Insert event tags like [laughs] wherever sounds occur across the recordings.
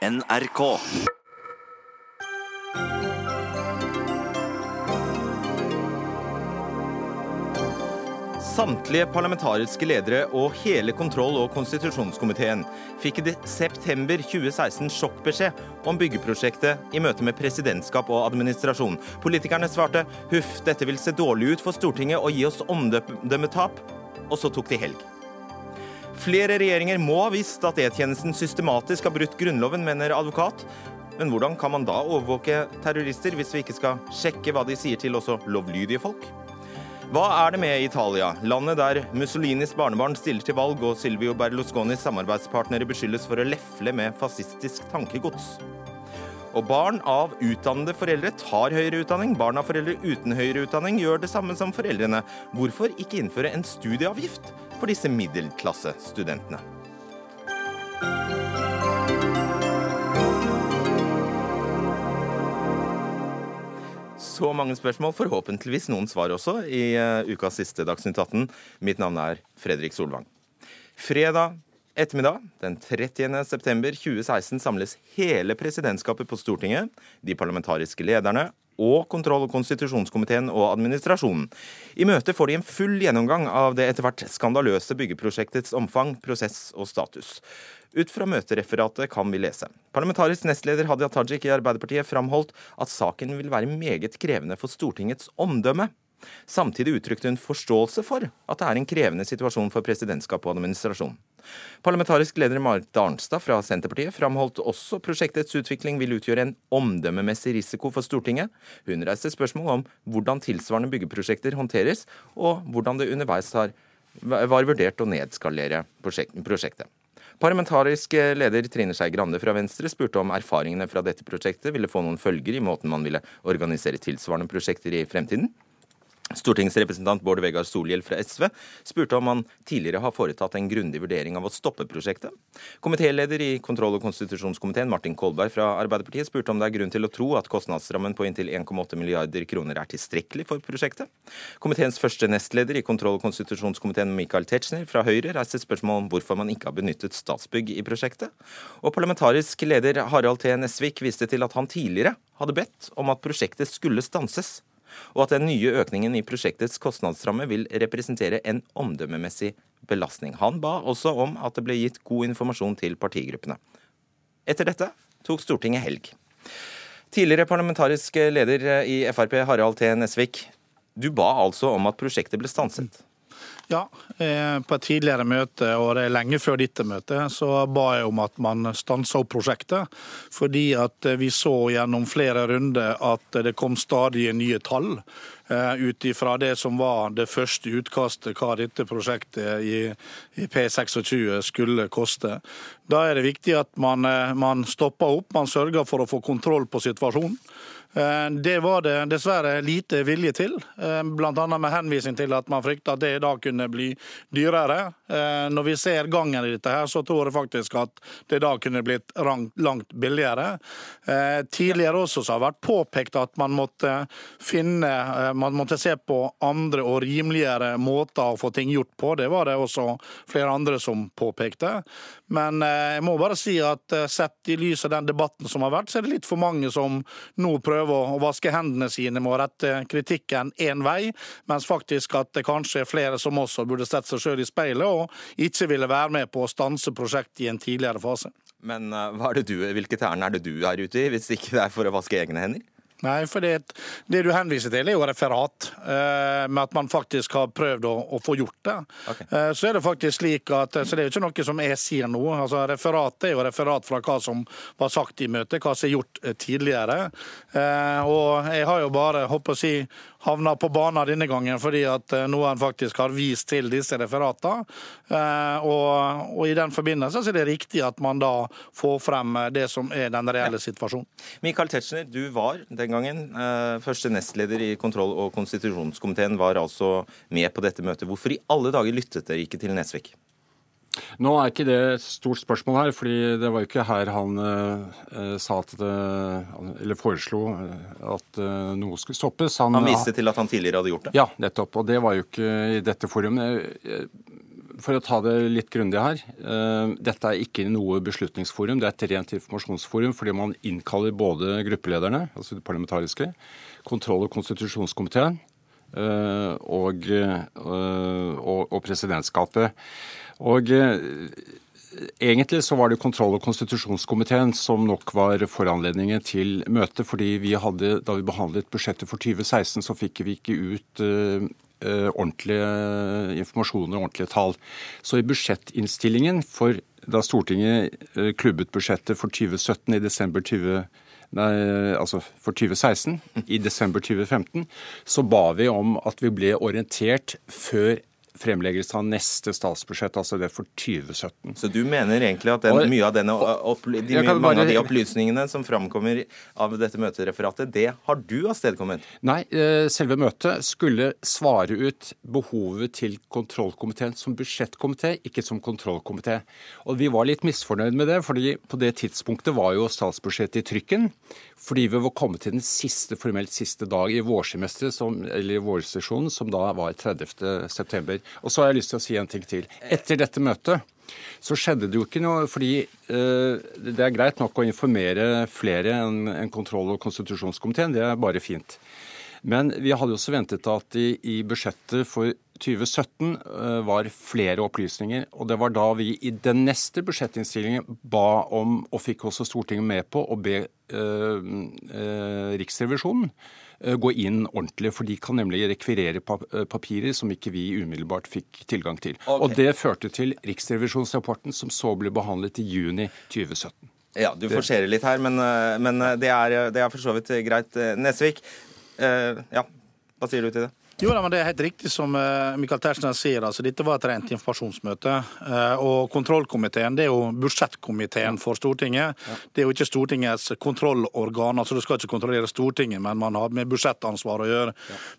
NRK. Samtlige parlamentariske ledere og hele kontroll- og konstitusjonskomiteen fikk i september 2016 sjokkbeskjed om byggeprosjektet i møte med presidentskap og administrasjon. Politikerne svarte huff, dette vil se dårlig ut for Stortinget og gi oss omdømmetap. Og så tok de helg. Flere regjeringer må ha visst at E-tjenesten systematisk har brutt Grunnloven, mener advokat. Men hvordan kan man da overvåke terrorister hvis vi ikke skal sjekke hva de sier til også lovlydige folk? Hva er det med Italia, landet der Mussolinis barnebarn stiller til valg og Silvio Berlusconis samarbeidspartnere beskyldes for å lefle med fascistisk tankegods? Og barn av utdannede foreldre tar høyere utdanning. Barn av foreldre uten høyere utdanning gjør det samme som foreldrene. Hvorfor ikke innføre en studieavgift for disse middelklassestudentene? Så mange spørsmål, forhåpentligvis noen svar også, i uh, ukas siste Dagsnytt 18. Mitt navn er Fredrik Solvang. Fredag ettermiddag den 30. september 2016 samles hele presidentskapet på Stortinget, de parlamentariske lederne og kontroll- og konstitusjonskomiteen og administrasjonen. I møtet får de en full gjennomgang av det etter hvert skandaløse byggeprosjektets omfang, prosess og status. Ut fra møtereferatet kan vi lese. Parlamentarisk nestleder Hadia Tajik i Arbeiderpartiet framholdt at saken vil være meget krevende for Stortingets omdømme. Samtidig uttrykte hun forståelse for at det er en krevende situasjon for presidentskap og administrasjon. Parlamentarisk leder Marit Arnstad fra Senterpartiet framholdt også prosjektets utvikling vil utgjøre en omdømmemessig risiko for Stortinget. Hun reiste spørsmål om hvordan tilsvarende byggeprosjekter håndteres, og hvordan det underveis har, var vurdert å nedskalere prosjektet. Parlamentarisk leder Trine Skei Grande fra Venstre spurte om erfaringene fra dette prosjektet ville få noen følger i måten man ville organisere tilsvarende prosjekter i fremtiden. Stortingsrepresentant Bård Vegar Solhjell fra SV spurte om han tidligere har foretatt en grundig vurdering av å stoppe prosjektet. Komitéleder i kontroll- og konstitusjonskomiteen Martin Kolberg fra Arbeiderpartiet spurte om det er grunn til å tro at kostnadsrammen på inntil 1,8 milliarder kroner er tilstrekkelig for prosjektet. Komiteens første nestleder i kontroll- og konstitusjonskomiteen Michael Tetzschner fra Høyre reiste spørsmål om hvorfor man ikke har benyttet Statsbygg i prosjektet. Og parlamentarisk leder Harald T. Nesvik viste til at han tidligere hadde bedt om at prosjektet skulle stanses og at den nye økningen i prosjektets kostnadsramme vil representere en omdømmemessig belastning. Han ba også om at det ble gitt god informasjon til partigruppene. Etter dette tok Stortinget helg. Tidligere parlamentarisk leder i Frp, Harald T. Nesvik. Du ba altså om at prosjektet ble stanset? Ja, på et tidligere møte, og det er lenge før dette møtet, så ba jeg om at man stansa opp prosjektet. Fordi at vi så gjennom flere runder at det kom stadig nye tall. Ut ifra det som var det første utkastet, hva dette prosjektet i, i P26 skulle koste. Da er det viktig at man, man stopper opp, man sørger for å få kontroll på situasjonen. Det var det dessverre lite vilje til, bl.a. med henvisning til at man frykta at det da kunne bli dyrere. Når vi ser gangen i dette, her, så tror jeg faktisk at det da kunne blitt langt billigere. Tidligere også så har det vært påpekt at man måtte finne, man måtte se på andre og rimeligere måter å få ting gjort på. Det var det også flere andre som påpekte. Men jeg må bare si at sett i lys av den debatten som har vært, så er det litt for mange som nå prøver å vaske hendene sine med å rette kritikken én vei, mens faktisk at det kanskje er flere som også burde sett seg sjøl i speilet og ikke ville være med på å stanse prosjektet i en tidligere fase. Men det du, hvilket ærend er det du er ute i, hvis ikke det er for å vaske egne hender? Nei, for det, det, du henviser til er jo referat, eh, med at man faktisk har prøvd å, å få gjort det. Okay. Eh, så er det faktisk slik at, så det er jo ikke noe som jeg sier nå. altså referatet er jo referat fra hva som var sagt i møtet, hva som er gjort tidligere. Eh, og jeg har jo bare håper å si, havna på banen denne gangen fordi at noen faktisk har vist til disse referatene. Og, og, i den forbindelse så er det riktig at man da får frem det som er den reelle ja. situasjonen. Michael Tetzschner, du var den gangen første nestleder i kontroll- og konstitusjonskomiteen, var altså med på dette møtet. Hvorfor i alle dager lyttet dere ikke til Nesvik? Nå er ikke det et stort spørsmål her, fordi det var jo ikke her han eh, sa at det, Eller foreslo at eh, noe skulle stoppes. Han, han viste til at han tidligere hadde gjort det? Ja, nettopp. Og det var jo ikke i dette forumet. for å ta det litt grundig her. Eh, dette er ikke noe beslutningsforum, det er et rent informasjonsforum fordi man innkaller både gruppelederne, altså de parlamentariske, kontroll- og konstitusjonskomiteen eh, og, og, og presidentskapet. Og Egentlig så var det kontroll- og konstitusjonskomiteen som nok var foranledningen til møtet. fordi vi hadde, Da vi behandlet budsjettet for 2016, så fikk vi ikke ut uh, ordentlige informasjoner og ordentlige tall. Så i budsjettinnstillingen for da Stortinget uh, klubbet budsjettet for 2017 i desember 20, nei, altså for 2016, i desember 2015, så ba vi om at vi ble orientert før fremleggelse av neste statsbudsjett, altså det for 2017. Så du mener egentlig at den, mye av denne, de, mange bare... av de opplysningene som framkommer av dette møtereferatet, det har du avstedkommet? Nei, eh, selve møtet skulle svare ut behovet til kontrollkomiteen som budsjettkomité, ikke som kontrollkomité. Og vi var litt misfornøyd med det, fordi på det tidspunktet var jo statsbudsjettet i trykken. Fordi vi var kommet til den siste, formelt siste dag i vårsemesteret, eller vårsesjonen, som da var 30. september. Og så har jeg lyst til å si en ting til. Etter dette møtet så skjedde det jo ikke noe, fordi eh, det er greit nok å informere flere enn en kontroll- og konstitusjonskomiteen, det er bare fint. Men vi hadde også ventet at i, i budsjettet for 2017 uh, var flere opplysninger. Og det var da vi i den neste budsjettinnstillingen ba om, og fikk også Stortinget med på, å be eh, eh, Riksrevisjonen gå inn ordentlig. For de kan nemlig rekvirere papirer som ikke vi umiddelbart fikk tilgang til. Okay. Og det førte til Riksrevisjonsrapporten, som så ble behandlet i juni 2017. Ja, Du forserer litt her, men, men det, er, det, er, for så vidt greit. Nesvik, Eh, ja, hva sier du til det? Jo, men Det er helt riktig som eh, Michael Tetzschner sier. altså Dette var et rent informasjonsmøte. Eh, og Kontrollkomiteen det er jo budsjettkomiteen for Stortinget. Det er jo ikke Stortingets kontrollorgan. altså Du skal ikke kontrollere Stortinget, men man har med budsjettansvar å gjøre.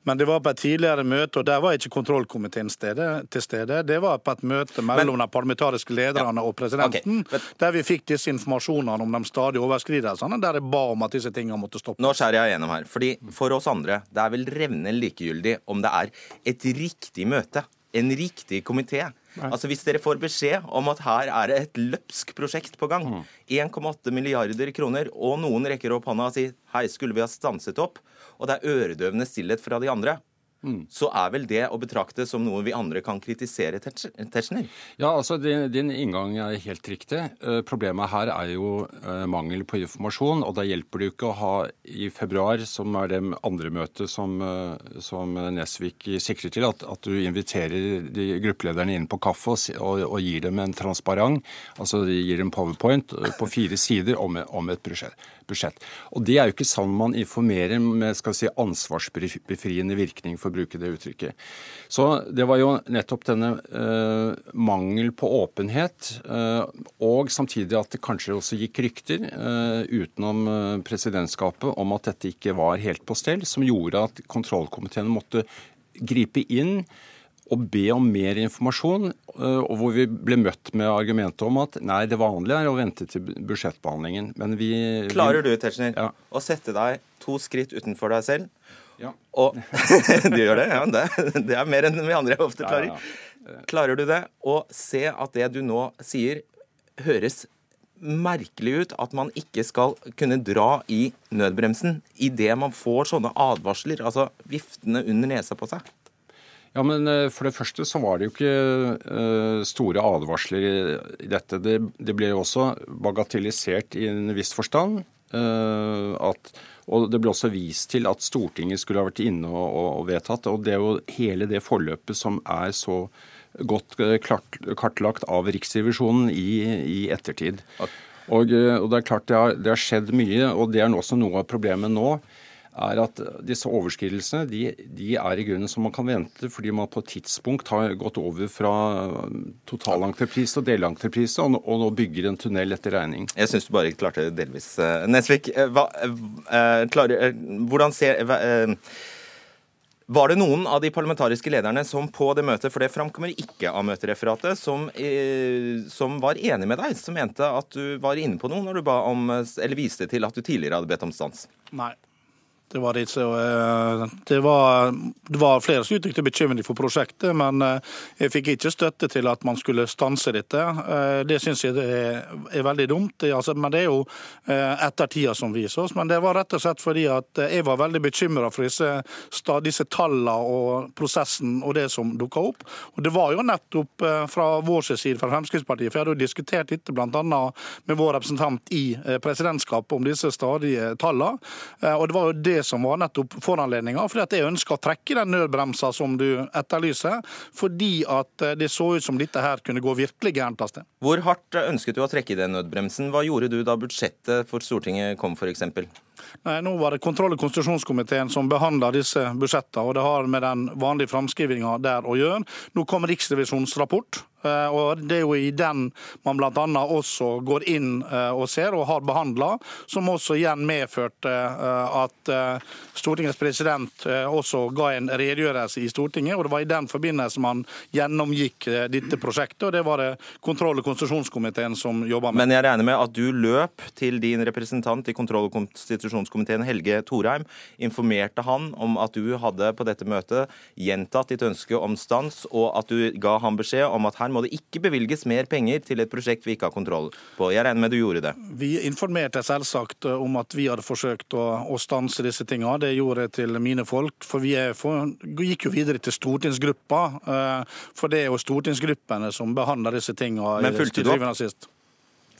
Men det var på et tidligere møte, og der var ikke kontrollkomiteen til stede. Det var på et møte mellom de parlamentariske lederne og presidenten, der vi fikk disse informasjonene om de stadige overskridelsene, der jeg ba om at disse tingene måtte stoppe. Nå skjærer jeg gjennom her. fordi For oss andre, det er vel revnende likegyldig om det er et riktig møte, en riktig komité. Altså Hvis dere får beskjed om at her er det et løpsk prosjekt på gang, mm. 1,8 milliarder kroner, og noen rekker opp hånda og sier hei, skulle vi ha stanset opp, og det er øredøvende stillhet fra de andre, Mm. så er vel det å betrakte som noe vi andre kan kritisere Tetzschner? Ja, altså din, din, inngang er helt riktig. Uh, problemet her er jo uh, mangel på informasjon. Og da hjelper det jo ikke å ha i februar, som er det andre møtet som, uh, som Nesvik sikrer til, at, at, du inviterer de gruppelederne inn på kaffe og, og, og gir dem en transparent, altså de gir dem powerpoint på fire sider om, om et budsjett budsjett. Og Det er jo ikke sånn man informerer med skal si, ansvarsbefriende virkning, for å bruke det uttrykket. Så Det var jo nettopp denne eh, mangel på åpenhet, eh, og samtidig at det kanskje også gikk rykter eh, utenom eh, presidentskapet om at dette ikke var helt på stell, som gjorde at kontrollkomiteen måtte gripe inn å be om mer informasjon, øh, og hvor vi ble møtt med argumentet om at nei, det vanlige er å vente til budsjettbehandlingen. Men vi Klarer du, Tetzschner, ja. å sette deg to skritt utenfor deg selv? Ja. Og [laughs] Du gjør det? Ja, det, det, er mer enn vi andre ofte klarer. Ja, klarer du det? Og se at det du nå sier, høres merkelig ut at man ikke skal kunne dra i nødbremsen idet man får sånne advarsler, altså viftende under nesa på seg? Ja, men eh, For det første så var det jo ikke uh, store advarsler i dette. Det, det, ble jo også bagatellisert i en viss forstand. Uh, at, og det ble også vist til at Stortinget skulle ha vært inne og, og, og vedtatt. Og det er jo hele det forløpet som er så godt kartlagt av Riksrevisjonen i, i ettertid. Og, og, det er klart det har, det har skjedd mye, og det er også noe av problemet nå er at disse overskridelsene de, de, er i grunnen som man kan vente, fordi man på et tidspunkt har gått over fra totalentreprise og delentreprise, og, og, nå bygger en tunnel etter regning. Jeg syns du bare klarte det delvis. Eh, Nesvik, eh, hva, eh, klarer, hvordan ser var det noen av de parlamentariske lederne som på det møtet, for det framkommer ikke av møtereferatet, som, som, var enig med deg, som mente at du var inne på noe når du ba om, eller viste til at du tidligere hadde bedt om stans? Nei. Det var, disse, eh, det, var, det var, flere som uttrykte bekymring for prosjektet, men eh, jeg fikk ikke støtte til at man skulle stanse dette. Eh, det syns jeg er, veldig dumt. Altså, men det er jo etter tida som viser oss. Men det var rett og slett fordi at jeg var veldig bekymra for disse, disse tallene og prosessen og det som dukka opp. Og Det var jo nettopp fra vår side, fra Fremskrittspartiet, for jeg hadde jo diskutert dette bl.a. med vår representant i presidentskapet om disse stadige tallene. Og det var jo det som var nettopp foranledninga. Fordi at jeg ønsker å trekke den nødbremsa som du etterlyser, fordi at eh, det så ut som dette her kunne gå virkelig gærent av sted. Hvor hardt ønsket du å trekke den nødbremsen? Hva gjorde du da budsjettet for Stortinget kom, f.eks.? Nei, Nå var det kontroll- og konstitusjonskomiteen som behandla disse budsjettene, og det har med den vanlige framskrivinga der å gjøre. Nå kom Riksrevisjonens rapport. Eh, og Det er jo i den man bl.a. også går inn eh, og ser, og har behandla, som også igjen medførte eh, at Stortingets president også ga en redegjørelse i Stortinget. og Det var i den forbindelse man gjennomgikk dette prosjektet, og det var det kontroll- og konstitusjonskomiteen som jobba med. Men jeg regner med at du løp til din representant i kontroll- og konstitusjonskomiteen, Helge Thorheim, informerte han om at du hadde på dette møtet gjentatt ditt ønske om stans, og at du ga ham beskjed om at her må det ikke bevilges mer penger til et prosjekt vi ikke har kontroll på. Jeg regner med du gjorde det? Vi informerte selvsagt om at vi hadde forsøkt å, å stanse disse tingene. Det gjorde jeg til mine folk. For vi for, gikk jo videre til stortingsgruppa. Eh, for det er jo stortingsgruppene som behandler disse tingene. Men fulgte du opp?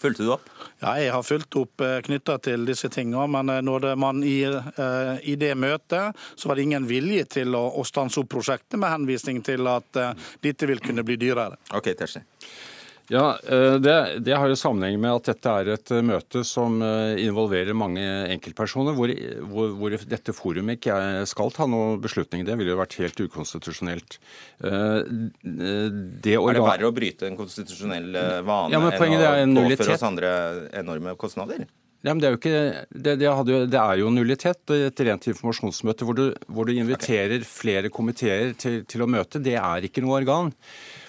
Fulgte du opp? Ja, jeg har fulgt opp eh, knytta til disse tingene. Men eh, når det, man i, i, det møtet så var det ingen vilje til å, å stanse opp prosjektet med henvisning til at dette vil kunne bli dyrere. Ok, Tersi. Ja, eh, det, det, har jo sammenheng med at dette er et eh, møte som eh, involverer mange enkeltpersoner, hvor, hvor, hvor dette forumet ikke skal ta noen beslutning. Det ville jo vært helt ukonstitusjonelt. Det er det verre å bryte en konstitusjonell vane ja, enn å påføre oss andre enorme kostnader? Ja, men det, er ikke, det, det, jo, det, er jo nullitet. Et rent informasjonsmøte hvor du, hvor du inviterer okay. flere komiteer til, til, å møte, det er ikke noe organ.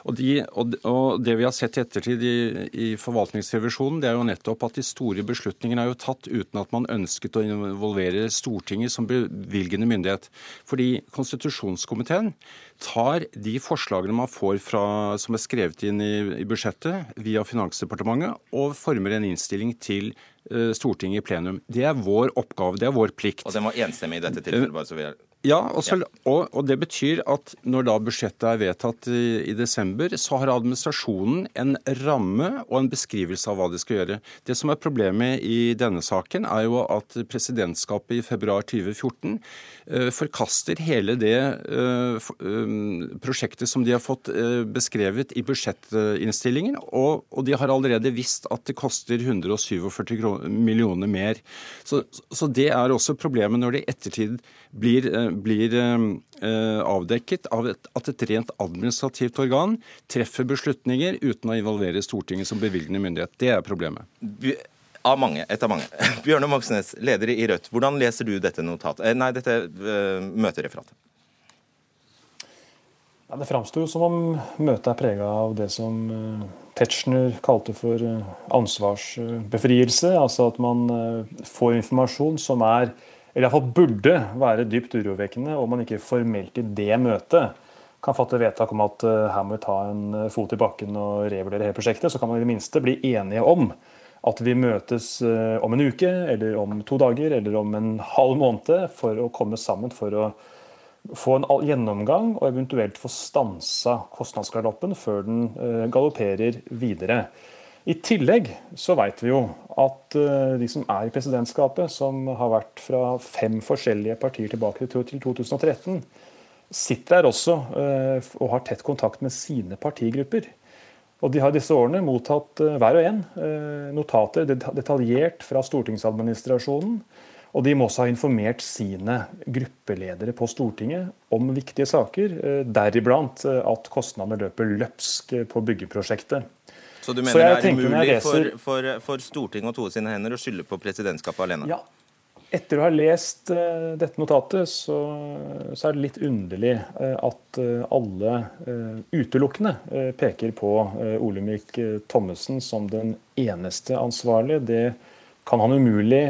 Og, de, og, og, Det vi har sett i ettertid i, i, forvaltningsrevisjonen, det er jo nettopp at de store beslutningene er jo tatt uten at man ønsket å involvere Stortinget som bevilgende myndighet. Fordi konstitusjonskomiteen tar de forslagene man får fra, som er skrevet inn i, i budsjettet via Finansdepartementet, og former en innstilling til uh, Stortinget i plenum. Det er vår oppgave, det er vår plikt. Og den var enstemmig i dette tilfellet? bare så vi er ja, også, og, og, det betyr at når da budsjettet er vedtatt i, i, desember, så har administrasjonen en ramme og en beskrivelse av hva de skal gjøre. Det som er problemet i denne saken, er jo at presidentskapet i februar 2014 uh, forkaster hele det uh, prosjektet som de har fått beskrevet i budsjettinnstillingen, og, de har allerede visst at det koster 147 millioner mer. Så, det er også problemet når det i ettertid blir blir eh, avdekket av at et rent administrativt organ treffer beslutninger uten å involvere Stortinget som bevilgende myndighet. Det er problemet. Av mange, et av mange. [laughs] Bjørne Moxnes, leder i Rødt. Hvordan leser du dette notatet? Eh, nei, dette uh, møtereferatet? Ja, det framstår som om møtet er prega av det som Tetzschner kalte for ansvarsbefrielse. Altså at man får informasjon som er eller iallfall burde være dypt urovekkende om man ikke formelt i det møtet kan fatte vedtak om at her må vi ta en eh, fot i bakken og revurdere hele prosjektet. Så kan man i det minste bli enige om at vi møtes uh, om en uke, eller om to dager, eller om en halv måned for å komme sammen for å få en gjennomgang og eventuelt få stansa kostnadsgaloppen før den uh, galopperer videre. I tillegg så vet vi jo at eh, de som er i presidentskapet, som har vært fra fem forskjellige partier tilbake til 2013, sitter der også eh, og har tett kontakt med sine partigrupper. Og De har disse årene mottatt eh, hver og en notater detaljert fra stortingsadministrasjonen. Og de må også ha informert sine gruppeledere på Stortinget om viktige saker, deriblant at kostnadene løper løpsk på byggeprosjektet. Så du mener det er umulig for, for, for Stortinget å toe sine hender og skylde på presidentskapet alene? Ja. Etter å ha lest uh, dette notatet, så, så, er det litt underlig uh, at uh, alle utelukkende peker på Olemic Thommessen som den eneste ansvarlige. Det kan han umulig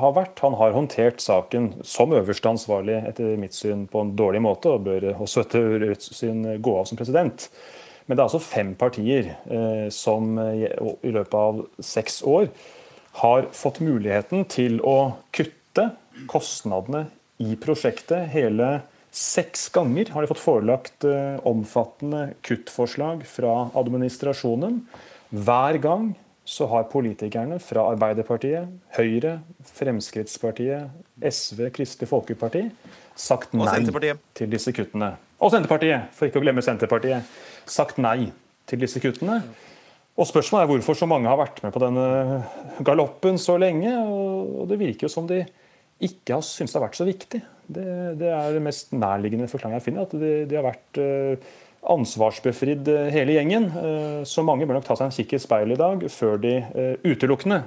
ha vært. Han har håndtert saken som øverste ansvarlig etter mitt syn på en dårlig måte, og bør også etter Rødts syn gå av som president. Men det er altså fem partier som i løpet av seks år har fått muligheten til å kutte kostnadene i prosjektet. Hele seks ganger har de fått forelagt eh, omfattende kuttforslag fra administrasjonen. Hver gang så har politikerne fra Arbeiderpartiet, Høyre, Fremskrittspartiet, SV, Kristelig Folkeparti sagt nei til disse kuttene. Og Senterpartiet, for ikke å glemme Senterpartiet. Sagt nei til disse kuttene. Og Spørsmålet er hvorfor så mange har vært med på denne galoppen så lenge. og Det virker jo som de ikke har syntes det har vært så viktig. Det, det er den mest nærliggende forklaringen jeg finner. At de, de har vært uh, ansvarsbefridd uh, hele gjengen. Uh, så mange bør nok ta seg en kikk i speilet i dag før de utelukkende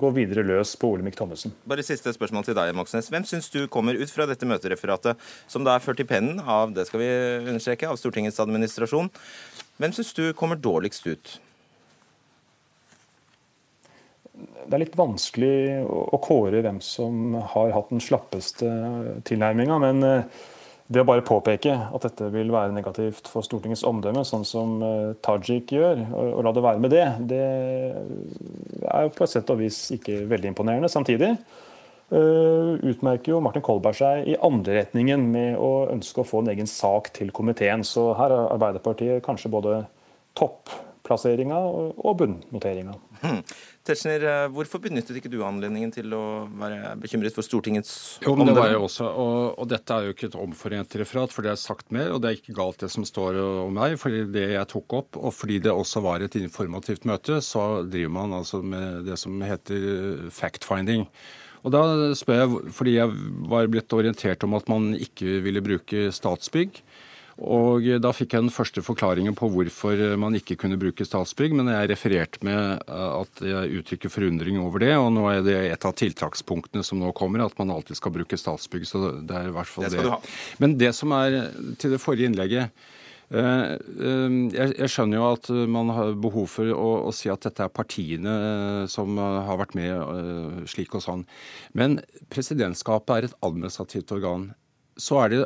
går videre løs på Olemic Thommessen. Bare siste spørsmål til deg, Moxnes. Hvem syns du kommer ut fra dette møtereferatet, som da er ført i pennen av det skal vi understreke, av Stortingets administrasjon, hvem syns du kommer dårligst ut? Det er litt vanskelig å kåre hvem som har hatt den slappeste tilnærminga. Men eh, det å bare påpeke at dette vil være negativt for Stortingets omdømme, sånn som eh, Tajik gjør, og la det være med det, det er på et sett og vis ikke veldig imponerende. Samtidig eh, utmerker jo Martin Kolberg seg i andre retningen med å ønske å få en egen sak til komiteen. Så her har Arbeiderpartiet kanskje både topplasseringa og bunnnoteringa. Tetzschner, eh, hvorfor benyttet ikke du anledningen til å være bekymret for Stortingets Jo, men det var jeg også, og, og, dette er jo ikke et omforent referat, for det er sagt mer, og det er ikke galt det som står om meg, fordi det jeg tok opp, og fordi det også var et informativt møte, så driver man altså med det som heter fact-finding. Og da spør jeg, fordi jeg var blitt orientert om at man ikke ville bruke Statsbygg, og Da fikk jeg den første forklaringen på hvorfor man ikke kunne bruke Statsbygg, men jeg refererte med eh, at jeg uttrykker forundring over det. Og nå er det et av tiltakspunktene som nå kommer, at man alltid skal bruke Statsbygg. Så det er i hvert fall det. det. Men det som er til det forrige innlegget eh, eh, jeg skjønner jo at man har behov for å, å si at dette er partiene som har vært med slik og sånn. Men presidentskapet er et administrativt organ. Så er det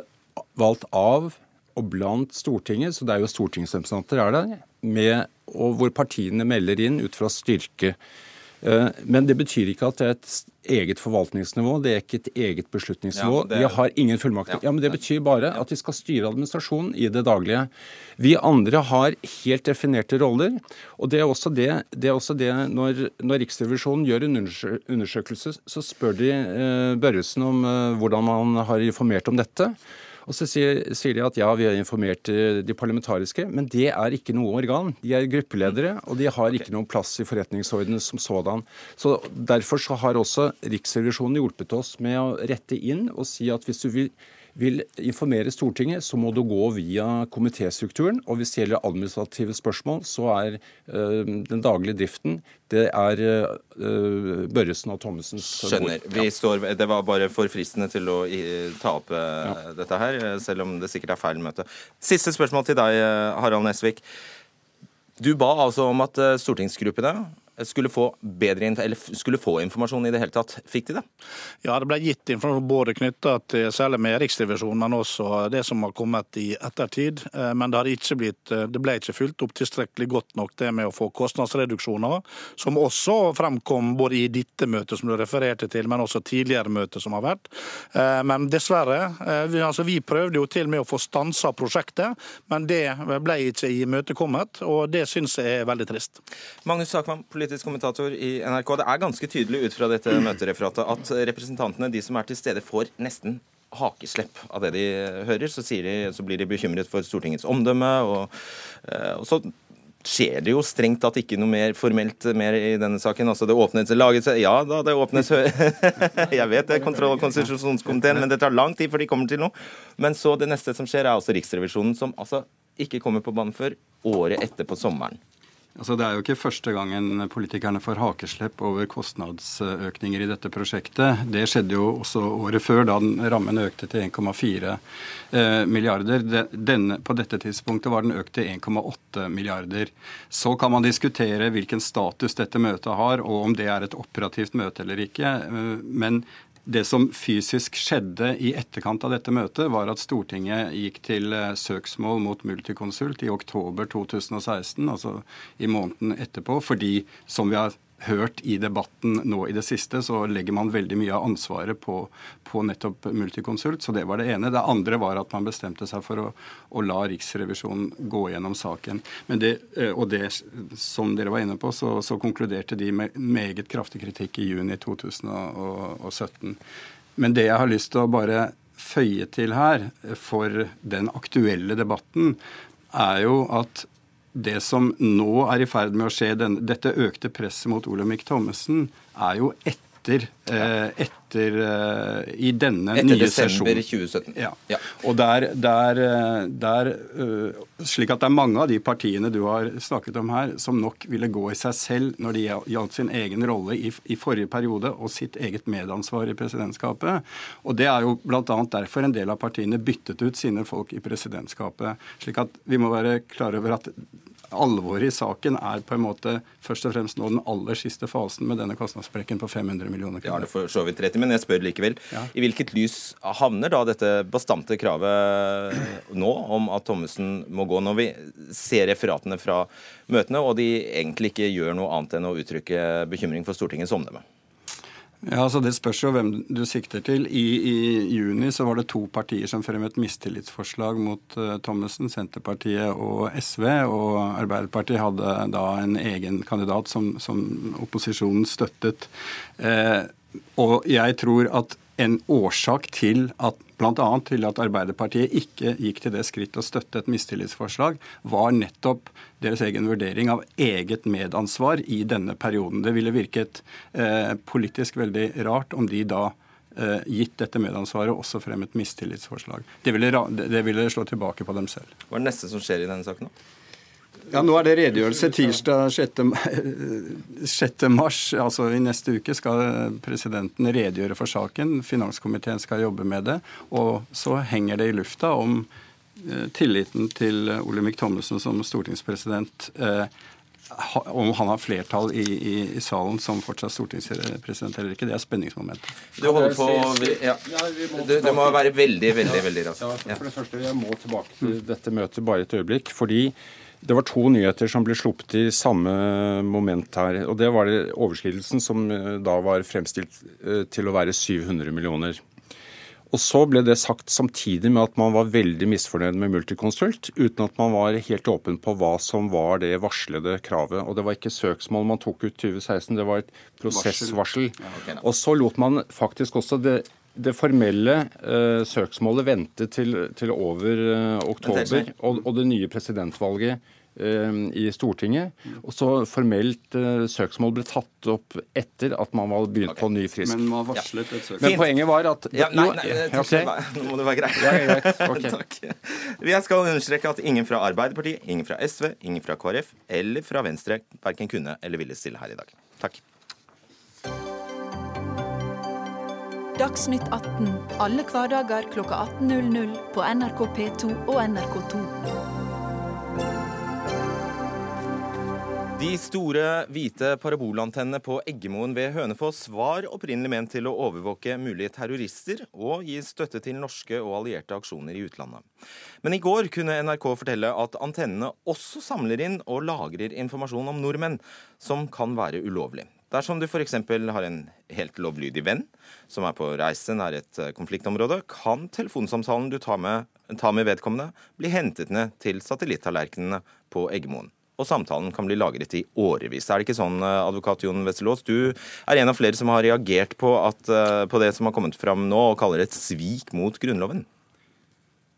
valgt av og blant Stortinget, så det er jo stortingsrepresentanter er det, med, og hvor partiene melder inn ut fra styrke. Eh, men det betyr ikke at det er et eget forvaltningsnivå, det er ikke et eget beslutningsnivå. Ja, det, de har ingen fullmakter. Ja, men Det betyr bare at de skal styre administrasjonen i det daglige. Vi andre har helt definerte roller. og det er også det, det, er også det når, når, Riksrevisjonen gjør en undersøkelse, så spør de eh, Børresen om eh, hvordan man har informert om dette. Og så sier, sier, de at ja, vi har informert eh, de parlamentariske, men det er ikke noe organ. De er gruppeledere, og de har ikke noen plass i forretningsordenen som sådan. Så Derfor så har også Riksrevisjonen hjulpet oss med å rette inn og si at hvis du vil vil informere Stortinget, så må du gå via komitéstrukturen. Og hvis det gjelder administrative spørsmål, så er uh, den daglige driften det er uh, Børresen og Thommessens Skjønner. Vi står, det var bare for fristende til å ta opp ja. dette her, selv om det sikkert er feil møte. Siste spørsmål til deg, Harald Nesvik. Du ba altså om at stortingsgruppene skulle få, bedre, eller skulle få informasjon i det hele tatt. Fikk de det? Ja, det ble gitt informasjon både knytta til særlig med Riksrevisjonen, men også det som har kommet i ettertid. Eh, men det, ikke blitt, eh, det ble ikke fulgt opp tilstrekkelig godt nok det med å få kostnadsreduksjoner, som også fremkom både i dette møtet som du refererte til, men også tidligere møter som har vært. Eh, men dessverre, vi, altså, vi prøvde jo til med å få stansa prosjektet, men det ble ikke imøtekommet, og det syns jeg er veldig trist. Magnus Sakvam, politisk kommentator i NRK. Det er ganske tydelig ut fra dette [clears throat] møtereferatet at representantene, de som er til stede, får nesten hakeslepp av det de hører. Så, de, så blir de bekymret for Stortingets omdømme. Og, eh, og, så skjer det jo strengt tatt ikke noe mer formelt mer i denne saken. Altså det åpnes laget Ja da, det åpnes [laughs] Jeg vet det, kontroll- og konstitusjonskomiteen, men det tar lang tid før de kommer til noe. Men så det neste som skjer, er altså Riksrevisjonen, som altså ikke kommer på banen før året etter på sommeren. Altså, det er jo ikke første gangen politikerne får hakeslepp over kostnadsøkninger i dette prosjektet. Det skjedde jo også året før, da rammen økte til 1,4 eh, milliarder. Den, på dette tidspunktet var den økt til 1,8 milliarder. Så kan man diskutere hvilken status dette møtet har, og om det er et operativt møte eller ikke. Eh, men det som fysisk skjedde i etterkant av dette møtet, var at Stortinget gikk til eh, søksmål mot Multiconsult i oktober 2016, altså i måneden etterpå, fordi, som vi har hørt i debatten nå i det siste, så legger man veldig mye av ansvaret på, på nettopp Multiconsult. Så det var det ene. Det andre var at man bestemte seg for å, å la Riksrevisjonen gå gjennom saken. Det, eh, og det, som dere var inne på, så, så konkluderte de med meget kraftig kritikk i juni 2017. Men det jeg har lyst til å bare føye til her for den aktuelle debatten, er jo at det som nå er i ferd med å skje, den, dette økte presset mot Olemic Thommessen, er jo etter, eh, etter eh, i denne etter nye sesjonen. Etter desember 2017. Ja. ja. Og der, der, eh, der Slik at det er mange av de partiene du har snakket om her, som nok ville gå i seg selv når de gjaldt sin egen rolle i, i forrige periode og sitt eget medansvar i presidentskapet. Og det er jo bl.a. derfor en del av partiene byttet ut sine folk i presidentskapet. slik at vi må være klar over at alvoret i saken er på en måte først og fremst nå den aller siste fasen med denne kostnadssprekken på 500 millioner kroner. Ja, det for så vidt rett i, men jeg spør likevel. Ja. I hvilket lys havner da dette bastante kravet nå om at Thommessen må gå, når vi ser referatene fra møtene, og de egentlig ikke gjør noe annet enn å uttrykke bekymring for Stortingets omdømme? Ja, altså Det spørs jo hvem du sikter til. I, I, juni så var det to partier som fremmet mistillitsforslag mot uh, Thommessen, Senterpartiet og SV. Og Arbeiderpartiet hadde da en egen kandidat som, som opposisjonen støttet. Eh, og jeg tror at en årsak til at bl.a. til at Arbeiderpartiet ikke gikk til det skritt å støtte et mistillitsforslag, var nettopp deres egen vurdering av eget medansvar i denne perioden. Det ville virket eh, politisk veldig rart om de da eh, gitt dette medansvaret også fremmet mistillitsforslag. Det ville, det ville slå tilbake på dem selv. Hva er det neste som skjer i denne saken nå? Ja, Nå er det redegjørelse tirsdag 6. 6. mars. Altså i neste uke skal presidenten redegjøre for saken. Finanskomiteen skal jobbe med det. Og så henger det i lufta om eh, tilliten til Olemic Thommessen som stortingspresident. Eh, om han har flertall i, i, i, salen som fortsatt stortingspresident eller ikke, det er spenningsmomentet. Du holder på ja. Det, det må være veldig, veldig veldig raskt. Ja, for det første, Jeg må tilbake til dette møtet bare et øyeblikk. fordi det var to nyheter som ble sluppet i samme moment her. og Det var det overskridelsen, som eh, da var fremstilt eh, til å være 700 millioner. Og Så ble det sagt samtidig med at man var veldig misfornøyd med Multiconsult, uten at man var helt åpen på hva som var det varslede kravet. Og Det var ikke søksmål man tok ut 2016, det var et prosessvarsel. Og så lot man faktisk også det det formelle uh, søksmålet ventet til, til over uh, oktober og, og, det nye presidentvalget uh, i Stortinget. Og så formelt søksmål ble tatt opp etter at man var begynt okay. på ny frisk. Men man varslet et søksmål. Men poenget var at ja, Nei, nei, okay. nå må det være greit. Ja. Okay. [laughs] Takk. Jeg skal understreke at ingen fra Arbeiderpartiet, ingen fra SV, ingen fra KrF eller fra Venstre verken kunne eller ville stille her i dag. Takk. Dagsnytt 18 alle hverdager kl 18.00 på NRK P2 og NRK2. De store, hvite parabolantennene på Eggemoen ved Hønefoss var opprinnelig ment til å overvåke mulige terrorister og gi støtte til norske og allierte aksjoner i utlandet. Men i går kunne NRK fortelle at antennene også samler inn og lagrer informasjon om nordmenn som kan være ulovlig. Dersom du f.eks. har en helt lovlydig venn som er på reise nær et eh, konfliktområde, kan telefonsamtalen du tar med, tar med vedkommende, bli hentet ned til satellittallerkenene på Eggemoen. Og samtalen kan bli lagret i årevis. Er det ikke sånn, eh, advokat Jon Wesselås? Du er en av flere som har reagert på, at, eh, på det som har kommet fram nå, og kaller det et svik mot Grunnloven.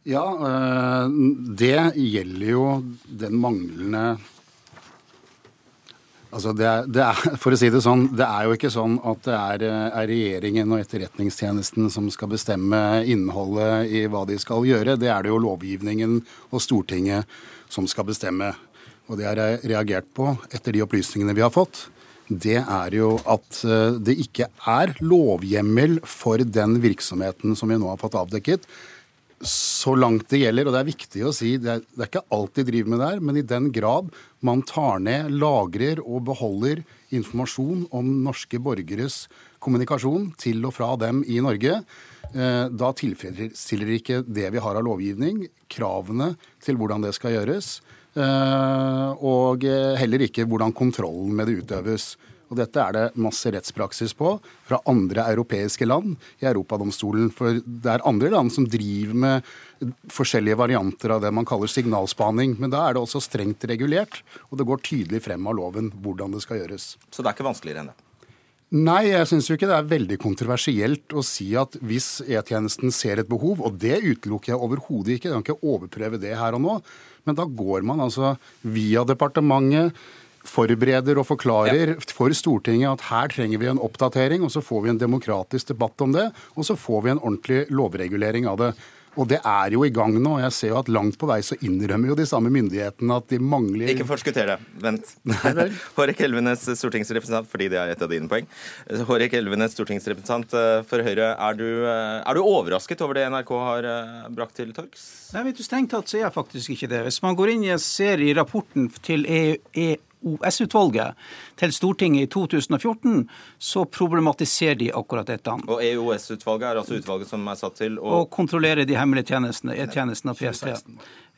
Ja, det gjelder jo den manglende Altså det er, det er, [laughs] for å si det sånn, det er jo ikke sånn at det er, er, regjeringen og Etterretningstjenesten som skal bestemme innholdet i hva de skal gjøre. Det er det jo lovgivningen og Stortinget som skal bestemme. og det har jeg reagert på etter de opplysningene vi har fått, det er jo at eh, det ikke er lovhjemmel for den virksomheten som vi nå har fått avdekket. Så langt det gjelder, og det er viktig å si, det er, det er ikke alt de driver med der, men i den grad man tar ned, lagrer og beholder informasjon om norske borgeres kommunikasjon til og fra dem i Norge, eh, da tilfredsstiller ikke det vi har av lovgivning, kravene til hvordan det skal gjøres. Eh, og heller ikke hvordan kontrollen med det utøves. Og Dette er det masse rettspraksis på fra andre europeiske land i Europadomstolen. For det er andre land som driver med forskjellige varianter av det man kaller signalspaning. Men da er det også strengt regulert, og det går tydelig frem av loven hvordan det skal gjøres. Så det er ikke vanskeligere enn det? Nei, jeg syns jo ikke det er veldig kontroversielt å si at hvis E-tjenesten ser et behov, og det utelukker jeg overhodet ikke, jeg kan ikke overprøve det her og nå, men da går man altså via departementet, forbereder og forklarer ja. for Stortinget at her trenger vi en oppdatering, og så får vi en demokratisk debatt om det, og så får vi en ordentlig lovregulering av det. Og det er jo i gang nå. Jeg ser jo at langt på vei så innrømmer jo de samme myndighetene at de mangler Ikke forskutter det. Vent. [laughs] Hårek Elvenes, stortingsrepresentant, fordi det er et av dine poeng. Hårek Elvenes, stortingsrepresentant eh, for Høyre. Er du, eh, er du, overrasket over det NRK har eh, brakt til torgs? Nei, vet du, Strengt tatt så er jeg faktisk ikke det. Hvis man går inn og ser i rapporten til EU, e EOS-utvalget til Stortinget i 2014, så problematiserer de akkurat dette. Og EOS-utvalget er altså utvalget som er satt til å Å kontrollere de hemmelige tjenestene, E-tjenesten og PST.